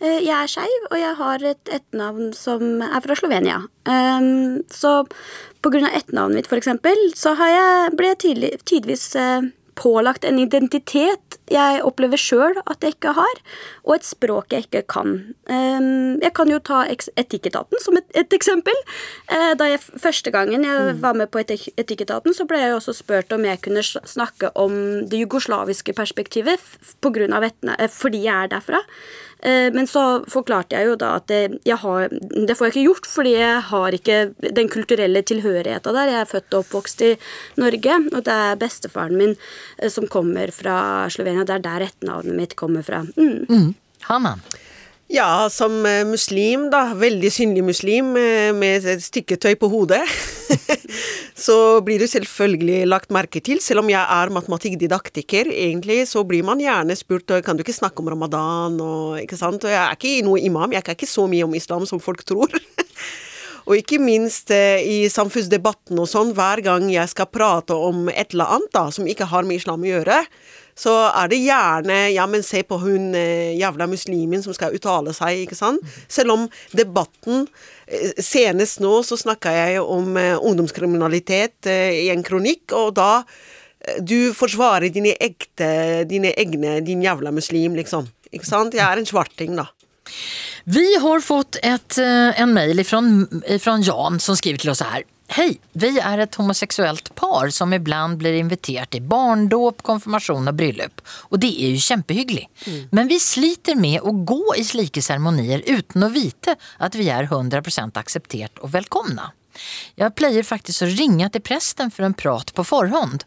Eh, Jeg er skeiv, og jeg har et etternavn som er fra Slovenia. Um, så på grunn av etternavnet mitt, for eksempel, så jeg, ble jeg tidlig, tidvis eh, pålagt en identitet jeg opplever sjøl at jeg ikke har, og et språk jeg ikke kan. Jeg kan jo ta Etikketaten som et, et eksempel. Eh, Da jeg Første gangen jeg var med på Etikketaten, så ble jeg også spurt om jeg kunne snakke om det jugoslaviske perspektivet på grunn av etne, eh, fordi jeg er derfra. Eh, Men så forklarte jeg jo da at det, har, det får jeg ikke gjort, fordi jeg har ikke den kulturelle tilhørigheta der. Jeg er født og oppvokst i Norge, og det er bestefaren min eh, som kommer fra Slovenia. Det er der etternavnet mitt kommer fra. Mm. Hanan? Ja, som eh, muslim, da, veldig synlig muslim eh, med et stykke tøy på hodet, så blir du selvfølgelig lagt merke til. Selv om jeg er matematikkdidaktiker, egentlig, så blir man gjerne spurt kan du ikke snakke om ramadan og ikke sant. Og jeg er ikke noe imam, jeg kan ikke så mye om islam som folk tror. Og ikke minst eh, i samfunnsdebatten og sånn, hver gang jeg skal prate om et eller annet da, som ikke har med islam å gjøre, så er det gjerne ja, men se på hun eh, jævla muslimen som skal uttale seg, ikke sant. Selv om debatten eh, Senest nå så snakka jeg om eh, ungdomskriminalitet i en kronikk, og da Du forsvarer dine ekte, dine egne, din jævla muslim, liksom. Ikke sant? Jeg er en svarting, da. Vi har fått eh, en mail ifrån Jan som skriver til oss här. Hej! Vi är ett homosexuellt par som ibland blir inviterat i barndop, konfirmation och bröllop. Och det är ju kjempehyggelig. Men vi sliter med å gå i slike seremonier uten å vite at vi er 100% akseptert og velkomna. Jeg pleier faktisk å ringe til presten for en prat på forhånd.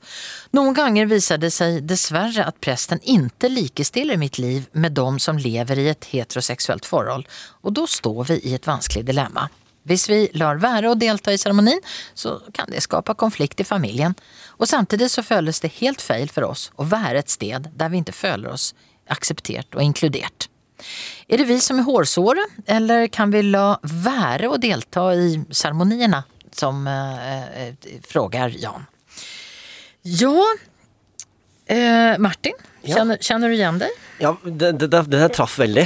Noen ganger viser det seg dessverre at presten ikke likestiller mitt liv med de som lever i et heteroseksuelt forhold, og da står vi i et vanskelig dilemma. Hvis vi lar være å delta i seremonien, så kan det skape konflikt i familien. Og samtidig så føles det helt feil for oss å være et sted der vi ikke føler oss akseptert og inkludert. Er det vi som er hårsåre, eller kan vi la være å delta i seremoniene, som eh, eh, frågar Jan. Ja, eh, Martin, Ja. Kjenner, kjenner du igjen deg? Ja, det, det, det, det traff veldig,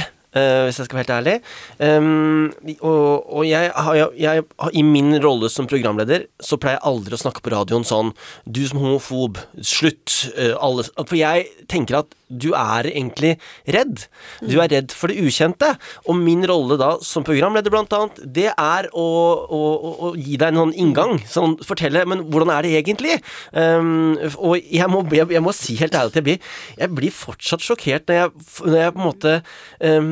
hvis jeg skal være helt ærlig. Um, og og jeg, jeg, jeg I min rolle som programleder så pleier jeg aldri å snakke på radioen sånn Du som homofob, slutt. eh, alle, for jeg tenker at du er egentlig redd. Du er redd for det ukjente. Og min rolle da som programleder, blant annet, det er å, å, å, gi deg en sånn inngang. Sånn, fortelle Men hvordan er det egentlig? Um, og jeg må, jeg, jeg må si helt ærlig at jeg blir, jeg blir fortsatt sjokkert når jeg, når jeg på en måte eh,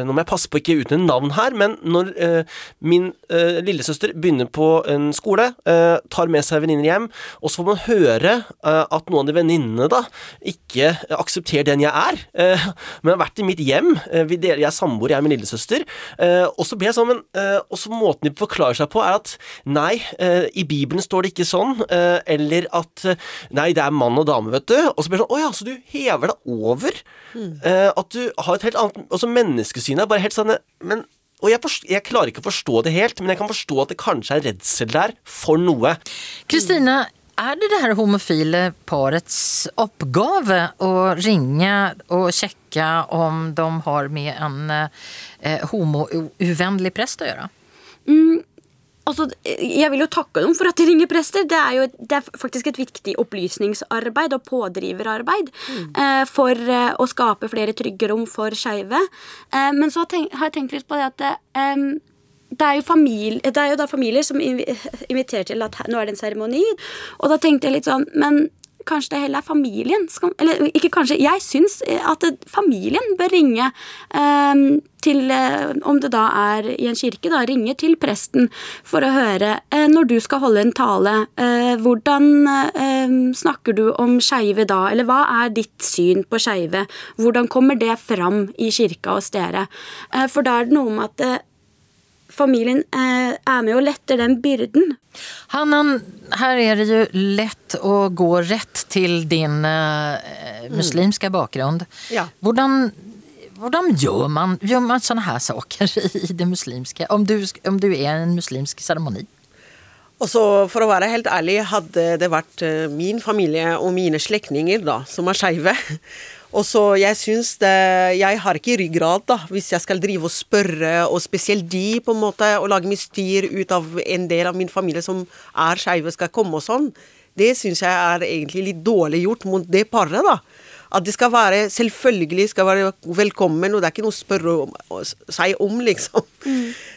Nå må jeg passe på ikke uten navn her, men når uh, min uh, lillesøster begynner på en skole, uh, tar med seg venninner hjem, og så får man høre at noen av de venninnene da ikke aksepterer den jeg er, eh, men har vært i mitt hjem. eh, vi deler, jeg er samboer, jeg er min lillesøster. eh, og så ble jeg sånn, men eh, Og så måten de forklarer seg på, er at nei, eh, i Bibelen står det ikke sånn, eller at nei, det er mann og dame, vet du. Og så blir det sånn Å ja, så du hever deg over? Eh, at du har et helt annet Også menneskesynet er bare helt sånn Men og jeg, forst- jeg klarer ikke å forstå det helt, men jeg kan forstå at det kanskje er redsel der for noe. Kristina, er det det her homofile parets oppgave å ringe og sjekke om de har med en eh, homo-uvennlig prest å gjøre? Altså, jeg vil jo takke dem for at de ringer prester. Det er jo det er faktisk et viktig opplysningsarbeid og pådriverarbeid eh, for eh, å skape flere trygge rom for skeive. Eh, men så har, tenk, har jeg tenkt litt på det at det, er familie, det er jo da familier som inviterer til at nå er det en seremoni. Og da tenkte jeg litt sånn Men kanskje det heller er familien skal, Eller ikke kanskje, jeg syns at familien bør ringe til eh, Om det da er i en kirke, da ringe til presten for å høre eh, når du skal holde en tale, eh, hvordan eh, snakker du om skeive da? Eller hva er ditt syn på skeive? Hvordan kommer det fram i kirka hos dere? Eh, for da er det noe med at eh, familien eh, er med og letter den byrden. Hannan, her er det jo lett å gå rett til din eh, muslimske bakgrunn. Ja. Hvordan, hvordan gjør man, gjør man sånne her saker i det muslimske? Om du, om du er en muslimsk seremoni? Og så For å være helt ærlig, hadde det vært eh, min familie og mine slektninger som er skeive, Og så jeg syns det Jeg har ikke ryggrad, da, hvis jeg skal drive og spørre, og spesielt de, på en måte, og lage mye styr ut av en del av min familie som er skeive, skal komme og sånn. Det syns jeg er egentlig litt dårlig gjort mot det paret, da. At det skal være selvfølgelig skal være velkommen, og det er ikke noe å spørre om, seg om, liksom.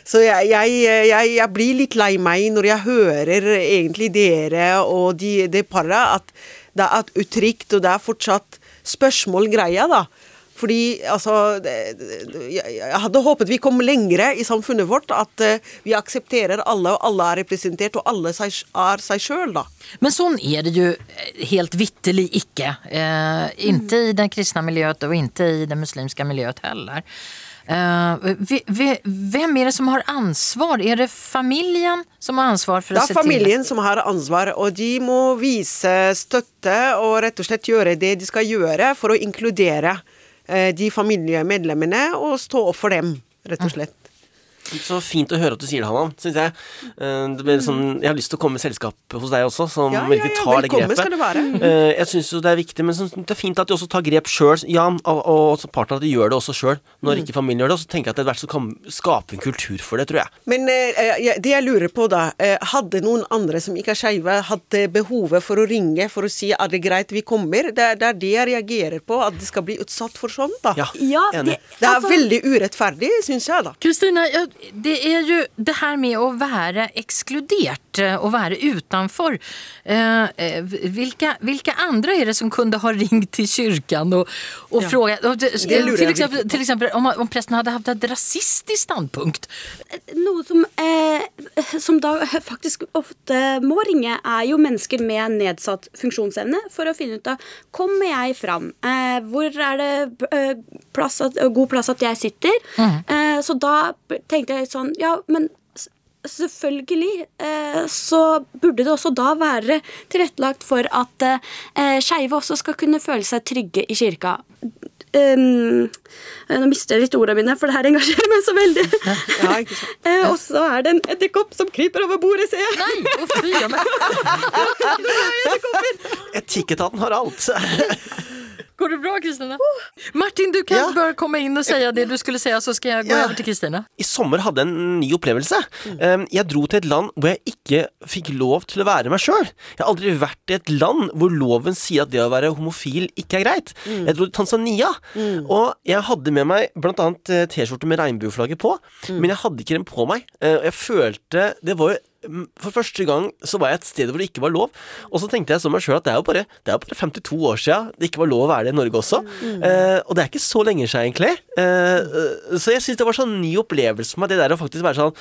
Så jeg, jeg, jeg, jeg blir litt lei meg når jeg hører egentlig dere og de, det paret, at det er utrygt, og det er fortsatt spørsmål-greia, da. Fordi altså Jeg hadde håpet vi kom lengre i samfunnet vårt. At eh, vi aksepterer alle, og alle er representert, og alle er seg sjøl, da. Men sånn er det ju eh, helt vitterlig ikke. Eh, ikke i det kristne miljøet, og ikke i det muslimske miljøet heller. Eh, er vi, det som har ansvar? Er det familien som har ansvar för Det er familien som har ansvar, og de må vise støtte og rett og slett gjøre det de skal gjøre for å inkludere eh, de familiemedlemmene og stå opp for dem, rett og slett. Så fint å høre at du sier det, Hanna. Synes jeg. Eh, Det blir sånn, jeg har lyst til å komme med selskap hos deg også, som Ja, ja, virkelig ja, tar det grepet. skal det være. Eh, Jeg syns jo det er viktig, men det er fint at de også tar grep sjøl, Jan, og, og også partneren at de gjør det også sjøl, når ikke familien gjør det. Og så tenker jeg at etter hvert så kan skape en kultur for det, tror jeg. Men eh, det jeg lurer på da, hadde noen andre som ikke er skeive, hadde behovet for å ringe for å si er det greit vi kommer? Det, er- det er det jeg reagerer på, at de skal bli utsatt for sånt, da. Ja, Ja, enig. det, Det er altså- veldig urettferdig, syns jeg, da. Kristine, det er jo det her med å være ekskludert, å være utenfor. Hvilke, Eh, andre vilka, vilka andra är det som kunne ha ringt til kyrkan og frågat? Virkelig på. till exempel om, om presten hadde hatt et rasistisk standpunkt. Noe som, eh, som da faktisk ofte må ringe, er jo mennesker med nedsatt funksjonsevne for å finne ut av Kommer jeg fram? Eh, hvor er det eh, plass at, god plass at jeg sitter? Eh, så da tenkte jeg sånn Ja, men selvfølgelig eh, så burde det også da være tilrettelagt for at eh, skeive også skal kunne føle seg trygge i kirka. Um, nå mister jeg litt ordene mine, for det her engasjerer meg så veldig. Ja, ja, sant. Eh, og så er det en edderkopp som kryper over bordet, ser jeg. Nei, men, Etikketaten har alt. Går det bra Kristina? Martin, du kan Ja. bare komme inn og si det du skulle si, så skal jeg gå Ja. over til Kristina. I sommer hadde jeg en ny opplevelse. Mm. Jeg dro til et land hvor jeg ikke fikk lov til å være meg sjøl. Jeg har aldri vært i et land hvor loven sier at det å være homofil ikke er greit. Jeg dro til Tanzania, og jeg hadde med meg blant annet eh, T-skjorte med regnbueflagget på, men jeg hadde ikke den på meg. Eh, Jeg følte Det var jo mm, for første gang så var jeg et sted hvor det ikke var lov. Og så tenkte jeg som meg sjøl at det er jo bare, det er bare 52 år siden det ikke var lov å være det i Norge også. Eh, og det er ikke så lenge siden, egentlig. Eh, eh, så jeg syns det var sånn ny opplevelse for meg, det der å faktisk være sånn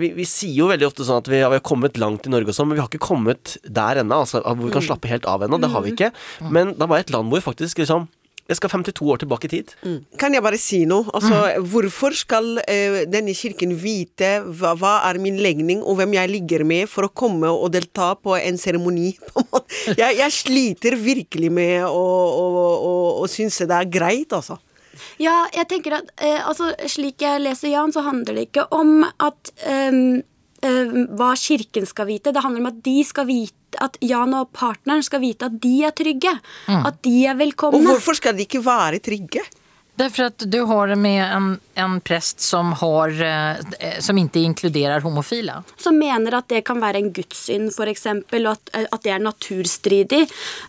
Vi, vi sier jo veldig ofte sånn at vi, ja, vi har kommet langt i Norge og sånn, men vi har ikke kommet der ennå, altså, hvor vi kan slappe helt av ennå. Det har vi ikke. Men da var jeg et land hvor vi faktisk liksom Jeg skal 52 år tilbake i tid. Kan jeg bare si noe? Altså, Hvorfor skal uh, denne kirken vite hva, hva er min legning, og hvem jeg ligger med, for å komme og delta på en seremoni? på en måte? Jeg, jeg sliter virkelig med å, å, å, å synes det er greit, altså. Ja, jeg tenker at uh, altså, Slik jeg leser Jan, så handler det ikke om at um, uh, hva kirken skal vite. Det handler om at de skal vite at Jan og partneren skal vite at de er trygge. At de er velkomne. Og hvorfor skal de ikke være trygge? Därför att du har med en, en prest som, har, eh, som ikke inkluderer homofile? Som mener at det kan være en gudssynd, f.eks., og at, at det er naturstridig.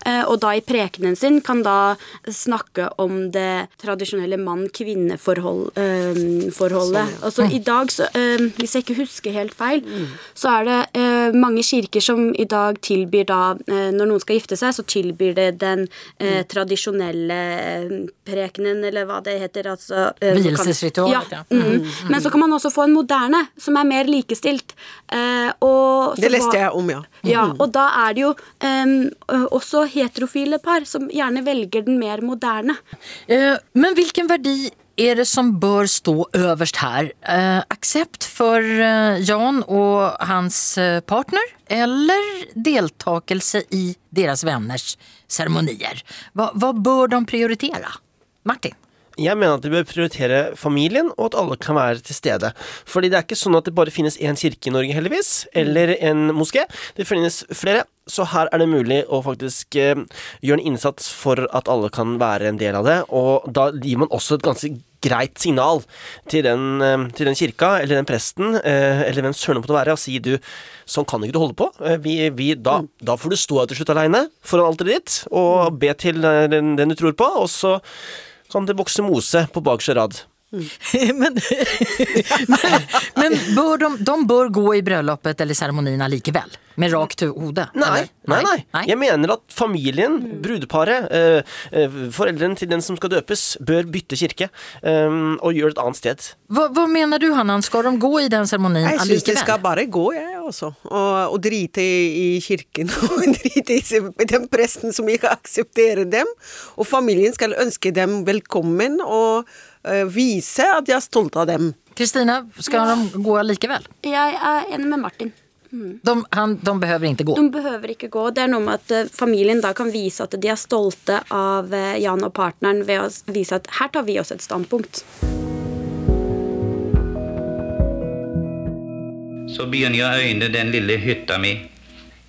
Eh, Og da i prekenen sin kan da snakke om det tradisjonelle mann-kvinne-forholdet. Altså i dag, så, eh, hvis jeg ikke husker helt feil, så er det eh, mange kirker som i dag tilbyr da eh, Når noen skal gifte seg, så tilbyr det den eh, tradisjonelle eh, prekenen, eller hva det heter. Altså, eh, Vielsesritualet, ja. Ja. Mm. Men så kan man også få en moderne, som er mer likestilt. Eh, og så Det leste jeg om, ja. Ja, og da er det jo em, også heterofile par som gjerne velger den mer moderne. Eh, Men hvilken verdi er det som bør stå øverst her? Eh, aksept for eh, Jan og hans partner eller deltakelse i deres venners ceremonier? hva bør bör de prioritere? Martin? Jeg mener at de bør prioritere familien, og at alle kan være til stede. Fordi det er ikke sånn at det bare finnes én kirke i Norge, heldigvis, eller en moské. Det finnes flere. Så her er det mulig å faktisk eh, gjøre en innsats for at alle kan være en del av det. Og da gir man også et ganske greit signal til den, eh, til den kirka eller den presten, eh, eller hvem søren det måtte være, og si du, sånn kan ikke du holde på. Vi, vi, da, da får du stå her til slutt aleine foran alteret ditt og be til den, den du tror på, og så kan det vokser mose på bakerste rad. men, men, men bör de, de bør gå i bryllupet eller seremonien likevel? Med rakt hode? Nei, nei, nei. Jeg mener at familien, brudeparet, eh, eh, foreldrene til den som skal døpes, bør bytte kirke eh, og gjøre et annet sted. Hva, hva mener du, Hannan? Skal de gå i den seremonien Jeg syns de skal bare gå, jeg Og, og drite i, i kirken. Og drite i den presten som ikke aksepterer dem. Og familien skal ønske dem velkommen og uh, vise at de er stolte av dem. Kristina, skal de gå likevel? Jeg er enig med Martin. De, han, de behøver ikke gå. De behøver ikke gå. Det er noe med at eh, familien da kan vise at de er stolte av eh, Jan og partneren ved å vise at her tar vi oss et standpunkt. Så begynner jeg å øyne den lille hytta mi.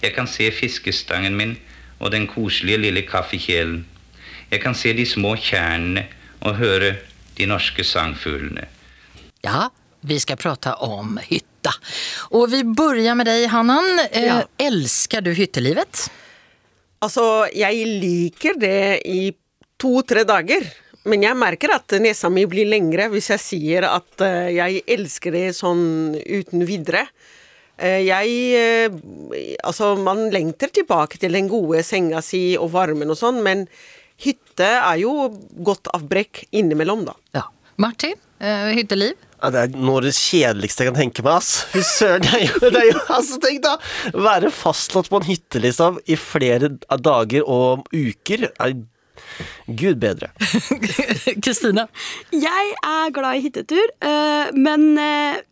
Jeg kan se fiskestangen min og den koselige lille kaffekjelen. Jeg kan se de små tjernene og høre de norske sangfuglene. Ja, vi skal prate om hytta. Og vi begynner med deg, Hannan. Eh, Ja. Elsker du hyttelivet? Altså, jeg liker det i to-tre dager. Men jeg merker at nesa mi blir lengre hvis jeg sier at eh, jeg elsker det sånn uten videre. Eh, jeg eh, Altså, man lengter tilbake til den gode senga si og varmen og sånn, men hytte er jo godt avbrekk innimellom, da. Ja. Martin, eh, hytteliv? Ja, det er noe av det kjedeligste jeg kan tenke meg, ass. Fy søren, det er jo, det er jo altså, Tenk da! Være fastlåst på en hytte, liksom, i flere dager og uker. Er, Gud bedre. Kristina? Jeg er glad i hyttetur, eh, men eh,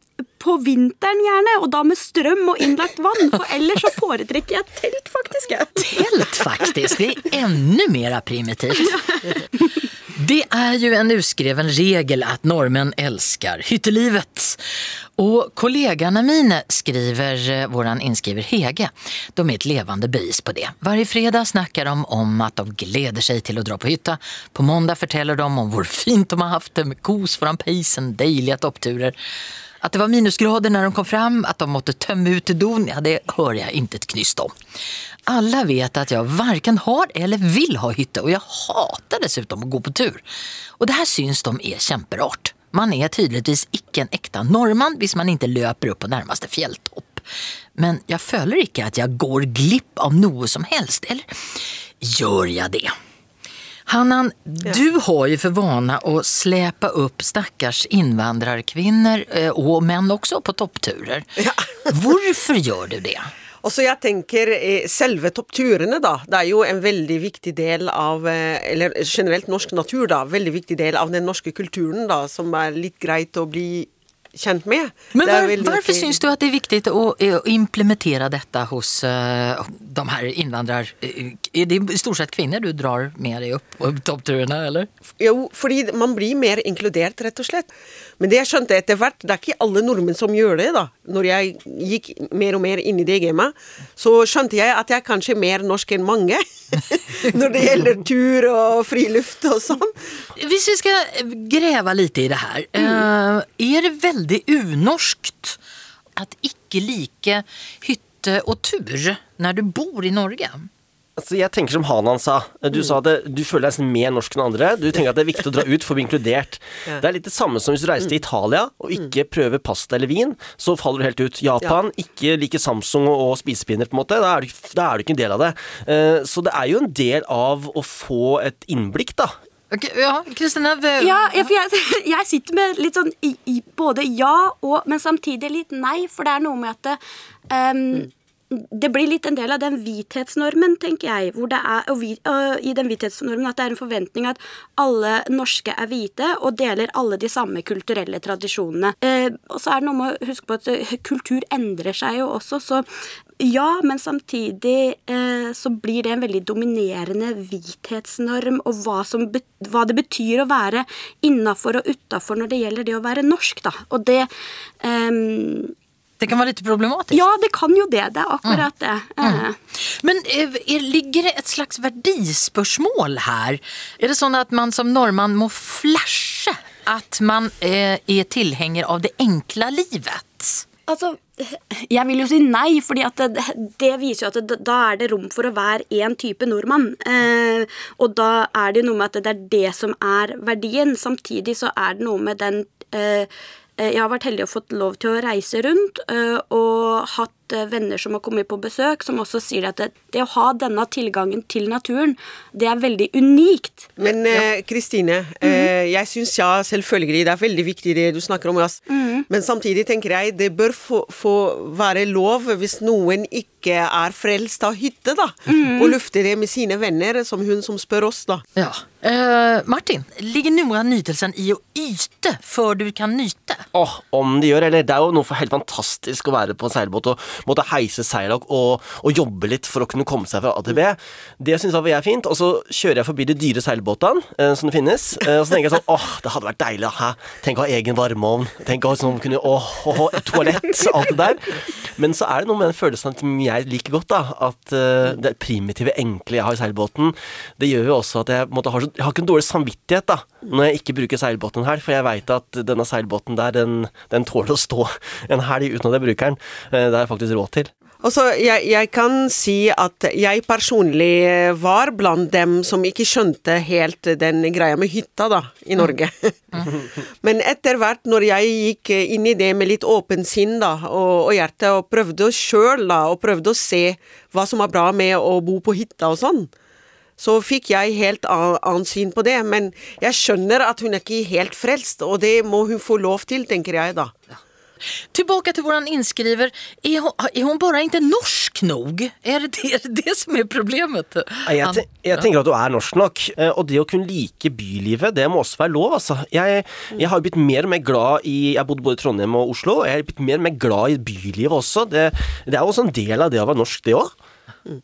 på vinteren gjerne, og da med strøm og innlagt vann. For ellers så foretrekker jeg telt, faktisk. Telt, faktisk. Det er enda mer primitivt. Det er jo en uskreven regel at nordmenn elsker hyttelivet. Og kollegene mine, skriver eh, våran innskriver Hege, de er et levende bevis på det. Hver fredag snakker de om at de gleder seg til å dra på hytta. På mandag forteller de om hvor fint de har hatt det med kos foran peisen, deilige toppturer. At det var minusgrader når de kom fram, at de måtte tømme don, ja, det hører jeg ikke et knyst om. Alla vet at jeg varken har eller vil ha hytte, og jeg hater dessutom å gå på tur. Og det her syns de er kjemperart. Man er tydeligvis ikke en ekte nordmann hvis man ikke løper opp på nærmeste fjelltopp. Men jeg føler ikke at jeg går glipp av noe som helst, eller gjør jeg det? Hannan, du har jo for vane å slepe opp stakkars innvandrerkvinner, eh, og menn også, på toppturer. Hvorfor gjør du det? Og så jeg tenker eh, selve toppturene, da. Det er jo en veldig viktig del av eh, Eller generelt norsk natur, da. Veldig viktig del av den norske kulturen, da, som er litt greit å bli kjent med. Men var, veldig syns du at det er viktig å, å implementere dette hos uh, de her innvandrar... eh, Er det i stort sett kvinner du drar med deg opp på toppturene, eller? Jo, fordi man blir mer inkludert, rett og slett. Men det jeg skjønte etter hvert, det er ikke alle nordmenn som gjør det, da. Når jeg gikk mer og mer inn i det gamet, så skjønte jeg at jeg er kanskje mer norsk enn mange. Når det gjelder tur og friluft og sånn. Hvis vi skal grave litt i det her, Mm. er det veldig unorskt at ikke like hytte og tur når du bor i Norge? Altså, jeg tenker som Hanan sa. Du sa at du føler deg nesten mer norsk enn andre. Du tenker at det er viktig å dra ut for å bli inkludert. Det er litt det samme som hvis du reiser til Italia og ikke prøver pasta eller vin, så faller du helt ut. Japan, ikke liker Samsung og og spisepinner, på en måte. Da er, du, da er du ikke en del av det. Eh, Så det er jo en del av å få et innblikk, da. Ok, ja, Kristine? Ja, ja, jeg, jeg sitter med litt sånn i, i, både ja og Men samtidig litt nei, for det er noe med at det, ehm, det blir litt en del av den hvithetsnormen, tenker jeg. Er, og vi, og I den hvithetsnormen at det er en forventning at alle norske er hvite og deler alle de samme kulturelle tradisjonene. Eh, og så er det noe med å huske på at eh, kultur endrer seg jo også, så ja, men samtidig eh, så blir det en veldig dominerende hvithetsnorm, og hva, som, hva det betyr å være innafor og utafor når det gjelder det å være norsk, da. Og det eh, det kan være litt problematisk. Ja, det kan jo det. Det er akkurat det. Mm. Mm. Men er, ligger det et slags verdispørsmål her? Er det sånn at man som nordmann må flashe at man er, er tilhenger av det enkle livet? Altså, jeg vil jo si nei, fordi det, det, viser jo at det, da er det rom for å være én type nordmann. Eh, og da er det noe med at det er det som er verdien. Samtidig så er det noe med den eh, Eh, jeg har vært heldig og fått lov til å reise rundt eh, og hatt eh, venner som har kommet på besøk, som også sier at det, det å ha denne tilgangen til naturen, det er veldig unikt. Men Kristine, uh, mm -hmm. jeg syns ja, selvfølgelig, det er veldig viktig det du snakker om. Yes. Mm -hmm. Men samtidig tenker jeg det bør få, få være lov hvis noen ikke er frelst av hytte, da. Mm. Og lufte det med sine venner, som hun som spør oss, da. Ja. Uh, Martin, ligger noe av nytelsen i å yte før du kan nyte? Åh, oh, om det gjør, eller det er jo noe for helt fantastisk å være på en seilbåt og måtte heise seila og, og, jobbe litt for å kunne komme seg fra A til B. Det syns jeg er fint. Og så kjører jeg forbi de dyre seilbåtene eh, som det finnes, Eh, og så tenker jeg sånn åh, det hadde vært deilig. Hæ? Tenk å ha egen varmeovn. Tenk å sånn, kunne åh, åh, toalett, alt det der. Men så er det noe med den følelsen som jeg liker godt, da, at eh, det primitive, enkle jeg har i seilbåten, det gjør jo også at jeg, måtte, har, jeg har ikke en dårlig samvittighet da, når jeg ikke bruker seilbåten her, for jeg veit at denne seilbåten der, den, den tåler å stå en helg uten at jeg bruker den. Uh, det er jeg faktisk råd til. Altså, jeg, jeg, kan si at jeg personlig var blant dem som ikke skjønte helt den greia med hytta, da, i Norge. Mm. Men etter hvert, når jeg gikk inn i det med litt åpent sinn da, og, og hjerte, og prøvde sjøl, da, og prøvde å se hva som er bra med å bo på hytta og sånn, så fikk jeg helt annet syn på det. Men jeg skjønner at hun er ikke helt frelst, og det må hun få lov til, tenker jeg da. Ja. Tillbaka till våran inskriver. Är hon, är hon bara inte norsk nog? Er det det, är det, det som er problemet? Jeg, te, jeg, tenker at du er norsk nok. Eh, og det å kunne like bylivet, det må også være lov, altså. Jeg, jeg har blitt mer og mer glad i Jeg bodde både i Trondheim og Oslo, og jeg har blitt mer og mer glad i bylivet også. Det, det er jo også en del av det å være norsk, det òg. Mm.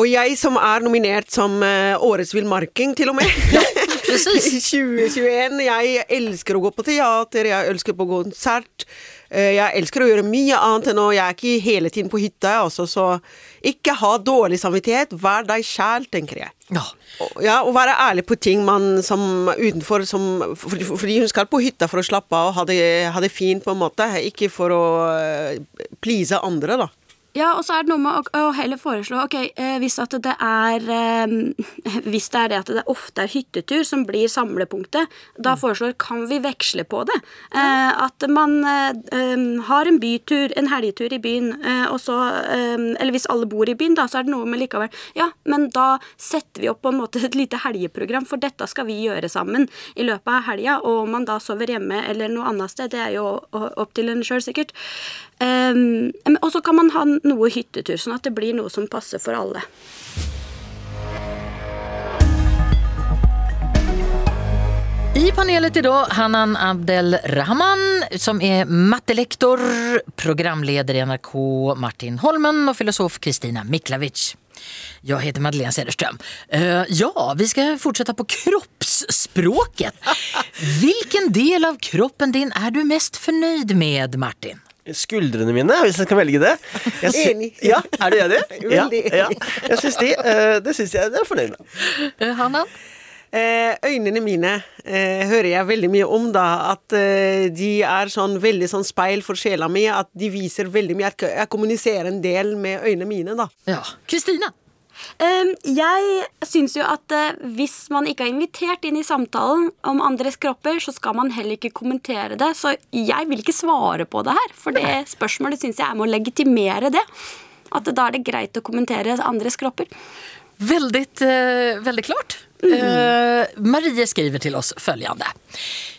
Og jeg som er nominert som uh, Årets villmarking, til og med. Ja, I 2021. Jeg elsker å gå på teater, jeg elsker på konsert. Eh, jeg elsker å gjøre mye annet enn å Jeg er ikke hele tiden på hytta, også, så ikke ha dårlig samvittighet. Vær deg sjæl, tenker jeg. Ja. ja. Og være ærlig på ting man som utenfor som fordi, fordi hun skal på hytta for å slappe av og ha det, ha det fint, på en måte. Ikke for å uh, please andre, da. Ja, og så er det noe med å, heller foreslå Ok, eh, hvis det er eh, Hvis det er det at det ofte er hyttetur som blir samlepunktet, da mm. foreslår kan vi veksle på det. Eh, at man eh, har en bytur, en helgetur i byen, eh, og så eh, Eller hvis alle bor i byen, da, så er det noe med likevel Ja, men da setter vi opp på en måte et lite helgeprogram, for dette skal vi gjøre sammen i løpet av helga. Og om man da sover hjemme eller noe annet sted, det er jo opp til en sjøl, sikkert. Um, og så kan man ha noe hyttetur, sånn at det blir noe som passer for alle. I panelet idag Hanan Abdel Rahman som er mattelektor, programleder i NRK Martin Holmen og filosof Kristina Miklavic. Jeg heter Madeleine Cederström. Uh, ja, vi skal fortsette på kroppsspråket. Hvilken del av kroppen din er du mest fornøyd med, Martin? Skuldrene mine, hvis jeg kan velge det. Jeg Enig. Ja, er du enig? Veldig. Ja, ja. Jeg synes de, uh, det syns jeg det er fornøyd med. Uh, Hanna? Eh, øynene mine eh, hører jeg veldig mye om, da. At eh, de er sånn veldig sånn speil for sjela mi. At de viser veldig mye. Jeg kommuniserer en del med øynene mine, da. Ja. Kristina? Ehm, jeg syns jo at eh, hvis man ikke er invitert inn i samtalen om andres kropper, så skal man heller ikke kommentere det. Så jeg vil ikke svare på det her, for det spørsmålet syns jeg er med å legitimere det. At da er det greit å kommentere andres kropper. Veldig, uh, veldig klart. Mm. Uh, Marie skriver til oss følgende.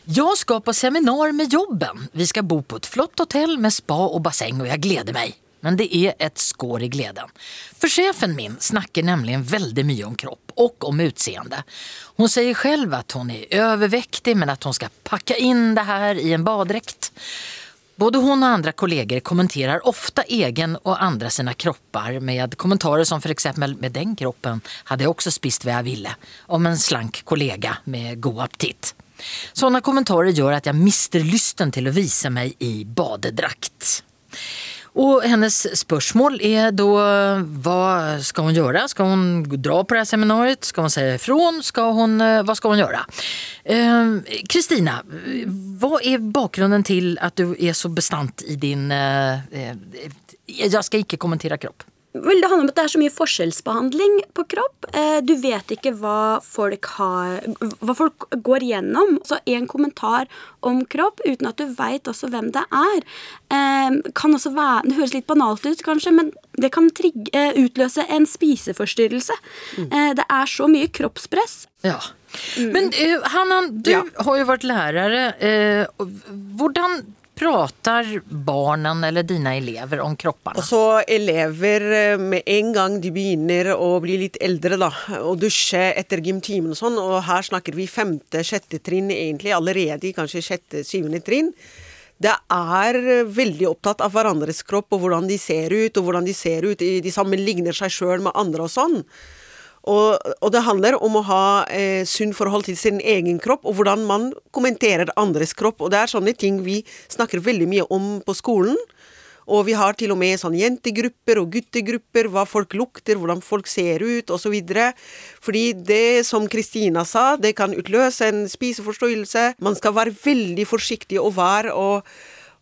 Jeg skal på seminar med jobben. Vi skal bo på et flott hotell med spa og basseng, og jeg gleder meg. Men det er et skår i gleden. For sjefen min snakker nemlig veldig mye om kropp og om utseende. Hun sier selv at hun er overvektig, men at hun skal pakke inn det her i en badedrakt. Både hun og andre kolleger kommenterer ofte egen og andre sine kropper med kommentarer som eksempel med den kroppen hadde jeg også spist hva jeg ville, om en slank kollega med god appetitt. Sånne kommentarer gjør at jeg mister lysten til å vise meg i badedrakt. Og hennes spørsmål er da hva skal hun gjøre? Skal hun dra på det her seminariet? Skal hun si ifra? Eh, hva skal hun gjøre? Kristina, eh, hva er bakgrunnen til at du er så bestandt i din eh, Jeg skal ikke kommentere kropp. Vel, Det handler om at det er så mye forskjellsbehandling på kropp. Eh, du vet ikke hva folk, har, hva folk går gjennom. Så en kommentar om kropp uten at du veit også hvem det er, eh, kan også være Det høres litt banalt ut, kanskje, men det kan trigge, eh, utløse en spiseforstyrrelse. Mm. Det er så mye kroppspress. Ja. Mm. Men Hannan, du ja. har jo vært lærer. Hvordan prater barna eller dine elever om kroppene? Altså, elever eh, med en gang de begynner å bli litt eldre, da, og dusje etter gymtimen og sånn, og her snakker vi femte, sjette trinn egentlig, allerede kanskje sjette, syvende trinn. Det er veldig opptatt av hverandres kropp og hvordan de ser ut, og hvordan de ser ut. De sammenligner seg sjøl med andre og sånn. Og, og, det handler om å ha eh, sunn forhold til sin egen kropp, og hvordan man kommenterer andres kropp. Og det er sånne ting vi snakker veldig mye om på skolen. Og vi har til og med sånn jentegrupper og guttegrupper, hva folk lukter, hvordan folk ser ut, osv. Fordi det som Kristina sa, det kan utløse en spiseforstyrrelse. Man skal være veldig forsiktig og var og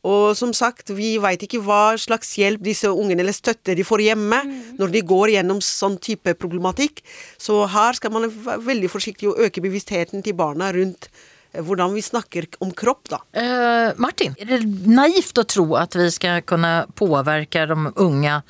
og som sagt, vi veit ikke hva slags hjelp disse ungene eller støtte de får hjemme mm. når de går gjennom sånn type problematikk. Så her skal man være veldig forsiktig og øke bevisstheten til barna rundt eh, hvordan vi snakker om kropp, da. Uh, Martin, er det naivt å tro at vi skal kunne påvirke de unge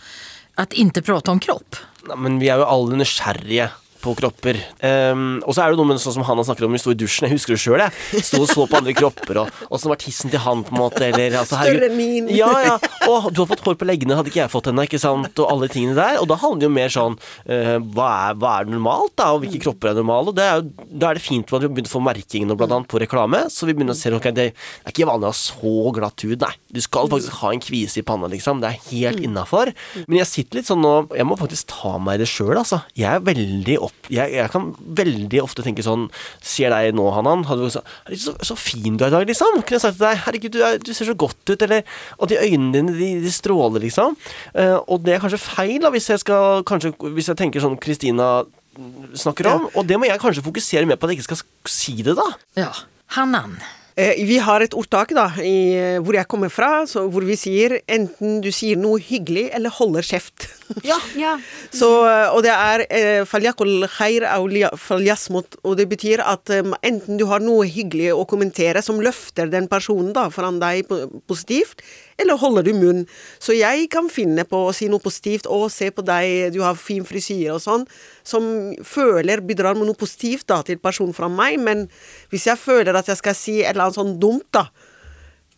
at ikke prate om kropp? Nei, men vi er jo alle nysgjerrige på kropper. Um, og så er det noe med sånn som Hanna snakker om, vi sto i dusjen, jeg husker det sjøl, jeg. Sto og så på andre kropper, og åssen var tissen til han, på en måte, eller altså, Større min. Ja, ja. Og du har fått hår på leggene, hadde ikke jeg fått ennå, ikke sant, og alle tingene der. Og da handler det jo mer sånn uh, hva, er, hva, er, normalt, da, og hvilke kropper er normale? Og det er jo, da er det fint at vi har begynt å få merking nå, blant annet, på reklame, så vi begynner å se ok, det er ikke vanlig å ha så glatt hud, nei. Du skal faktisk ha en kvise i panna, liksom. Det er helt mm. innafor. Men jeg sitter litt sånn nå Jeg må faktisk ta meg i det sjøl, altså. Jeg er veldig opp... Jeg, jeg kan veldig ofte tenke sånn Ser deg nå, Hanan. Så, så, så, fin du er i dag, liksom. Kunne jeg sagt til deg Herregud, du, er, du, ser så godt ut. Eller Og de øynene dine, de, de stråler, liksom. Uh, og det er kanskje feil, da, hvis jeg skal Kanskje Hvis jeg tenker sånn Kristina snakker om. Ja. Og det må jeg kanskje fokusere mer på at jeg ikke skal si det, da. Ja. Hanan. Eh, vi har et ordtak da, i, eh, hvor jeg kommer fra, så, hvor vi sier enten du sier noe hyggelig eller holder kjeft. Ja. ja. Så, eh, og det er og det betyr at enten du har noe hyggelig å kommentere som løfter den personen da, foran deg positivt, eller holder du munn? Så jeg kan finne på å si noe positivt. 'Å, se på deg, du har fin frisyre', og sånn. Som føler bidrar med noe positivt da, til personen fra meg. Men hvis jeg føler at jeg skal si et eller annet sånn dumt, da,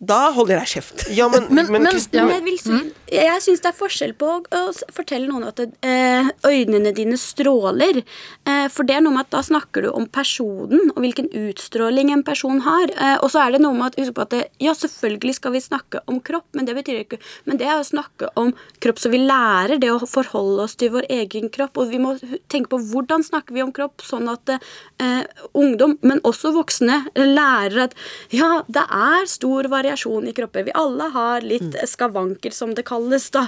da holder jeg kjeft. Ja, men, men, men, men ja. Jeg, si, jeg syns det er forskjell på å fortelle noen at eh, øynene dine stråler. Eh, for det er noe med at da snakker du om personen, og hvilken utstråling en person har. Eh, og så er det noe med at, husk på at det, ja, selvfølgelig skal vi snakke om kropp, men det betyr ikke Men det er å snakke om kropp så vi lærer det å forholde oss til vår egen kropp. Og vi må tenke på hvordan snakker vi om kropp, sånn at ungdom, men også voksne, lærer at ja, det er stor variasjon variasjon i kropper. Vi alle har litt mm. skavanker, som det kalles. da.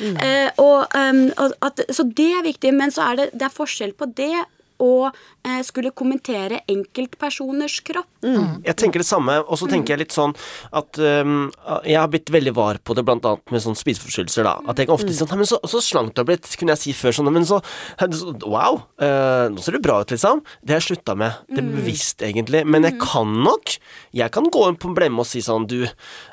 Mm. eh, og, um, at, så det er viktig, men så er det, det er forskjell på det og eh, skulle kommentere enkeltpersoners kropp. Mm. Jeg tenker det samme, og så tenker jeg litt sånn at um, Jeg har blitt veldig var på det, blant annet med sånn spiseforstyrrelser, da. At jeg kan ofte si sånn men så, så slank du har blitt, kunne jeg si før sånn Men så Wow, uh, nå ser du bra ut, liksom. Det har jeg slutta med. Det er mm. bevisst, egentlig. Men jeg mm. kan nok Jeg kan gå inn på en blemme og si sånn Du,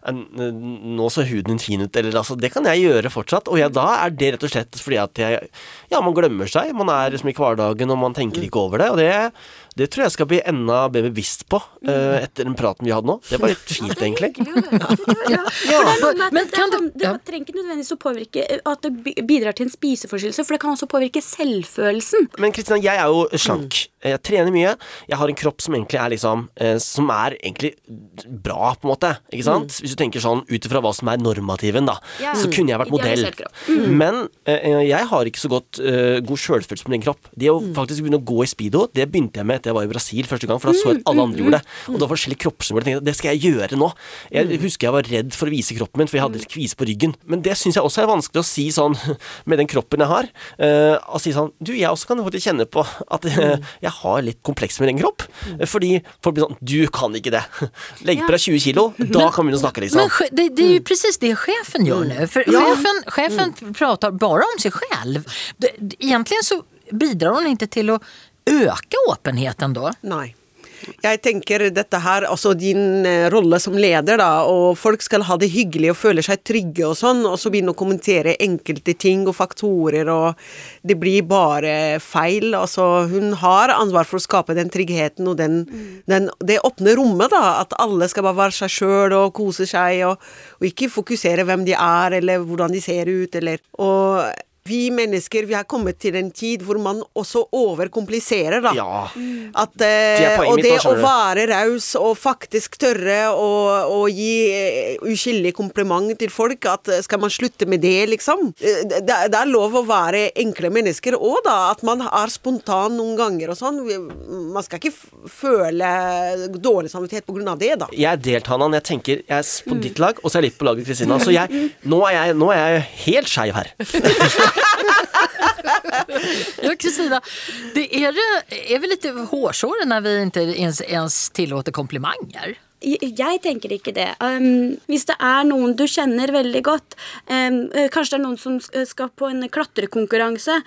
nå så huden din fin ut, eller altså Det kan jeg gjøre fortsatt. Og jeg, da er det rett og slett fordi at jeg Ja, man glemmer seg. Man er liksom i hverdagen, og man tenker ikke over det. Og det Det tror jeg skal bli enda mer bevisst på uh, etter den praten vi hadde nå. Det var litt fint, egentlig. Ja. Men det, kan det trenger ikke nødvendigvis å påvirke eh, at det bidrar til en spiseforstyrrelse, for det kan også påvirke selvfølelsen. Men Kristina, jeg er jo slank. Jeg trener mye. Jeg har en kropp som egentlig er liksom eh, Som er egentlig bra, på en måte. Ikke sant? Hvis du tenker sånn ut ifra hva som er normativen, da. Ja. Så kunne jeg vært modell. Kropp. Men jeg har ikke så godt god sjølfølelse på min kropp. Det å faktisk begynne å gå i speedo, det begynte jeg med etter jeg var i Brasil første gang, for da så jeg at alle andre gjorde det. Og det var forskjellige som. Jeg tenkte, Det skal jeg gjøre nå. Jeg husker jeg var redd for å vise kroppen min, for jeg hadde litt kvise på ryggen. Men det syns jeg også er vanskelig å si sånn med den kroppen jeg har. Uh, å si sånn Du, jeg også kan faktisk kjenne på at uh, jeg har litt kompleks med den kropp. Uh, Fordi folk blir sånn Du kan ikke det. Legg på deg 20 kilo, da kan vi begynne å snakke, liksom. Men det, det er jo precis det chefen nå. For ja. chefen, sjefen prater bare om seg selv. Egentlig så bidrar hun ikke til att öka åpenheten da? Nei. Jeg tenker dette her, altså din eh, rolle som leder, da, og folk skal ha det hyggelig og føle seg trygge og sånn, og så begynne å kommentere enkelte ting og faktorer, og det blir bare feil. Altså, hun har ansvar for å skape den tryggheten og den, den, det åpne rommet, da, at alle skal bare være seg sjøl og kose seg, og, og ikke fokusere hvem de er, eller hvordan de ser ut, eller og vi mennesker vi har kommet til en tid hvor man også overkompliserer. da. Ja. At, eh, Det og det å være raus og faktisk tørre å, å gi eh, uskyldig kompliment til folk, at eh, skal man slutte med det, liksom? Eh, Det, det er lov å være enkle mennesker òg, da. At man er spontan noen ganger og sånn. Man skal ikke føle dårlig samvittighet på grunn av det, da. Jeg er delt, Hanan. Jeg tenker jeg er på ditt lag, og så er jeg litt på laget Kristina. Så jeg, nå, er jeg, nå er jeg helt skeiv her. Ja, Kristina, det är, är vi lite hårsåre när vi inte ens, ens tillåter komplimanger? Jeg tenker ikke det. Um, hvis det er noen du kjenner veldig godt um, eh, Kanskje det er noen som skal på en klatrekonkurranse,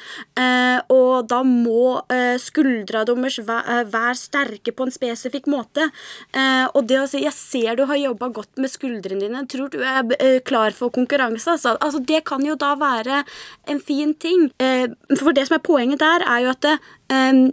uh, og da må uh, skuldra deres væ- eh, være sterke på en spesifikk måte. Uh, og det å si 'jeg ser du har jobba godt med skuldrene dine', tror du er eh, klar for konkurranse', altså. altså. Det kan jo da være en fin ting. Eh, for det som er poenget der, er jo at um,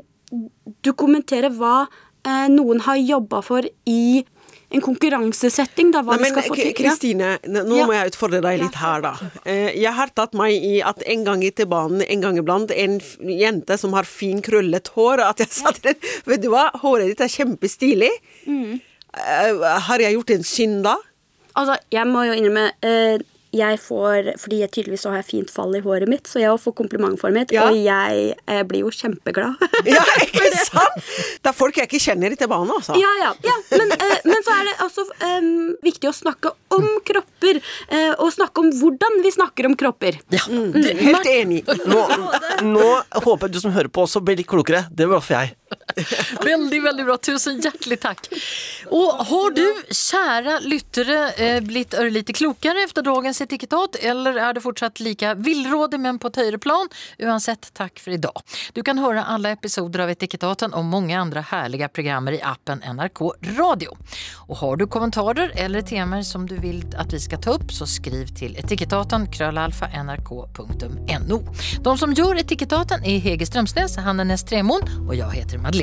du kommenterer hva eh, noen har jobba for i en konkurransesetting, da. Hva Nei, men skal få til. Kristine, nå Ja. må jeg utfordre deg litt her, da. Eh, Jeg har tatt meg i at en gang til banen, en gang iblant, en jente som har fin, krøllet hår, at jeg sa til henne Vet du hva, håret ditt er kjempestilig. Mm. Eh, Har jeg gjort en synd da? Altså, jeg må jo innrømme eh, jeg får, Fordi jeg tydeligvis har jeg fint fall i håret mitt, så jeg får kompliment for mitt, Ja. og jeg jeg, blir jo kjempeglad. Ja, ikke sant? Det er folk jeg ikke kjenner i T-banen, altså. Ja, ja. ja. Men, eh, men så er det altså um, viktig å snakke om kropper, eh, og snakke om hvordan vi snakker om kropper. Ja. mm. Helt enig. Nå, nå håper jeg du som hører på også blir litt klokere. Det var for jeg. Väldigt, veldig bra. Tusen hjertelig takk. Og har du, kjære lyttere, eh, blitt lite klokere efter dagens etiketat eller er det fortsatt like villrådig men på et høyere plan? Uansett, takk for i dag. Du kan høre alle episoder av Etiketaten og mange andre herlige programmer i appen NRK Radio. Og har du kommentarer eller temaer som du vil at vi skal ta opp, så skriv til etiketaten krøllalfa nrk.no. De som gjør Etiketaten er Hege Strømsnes, Hanne Næss og jeg heter Madeleine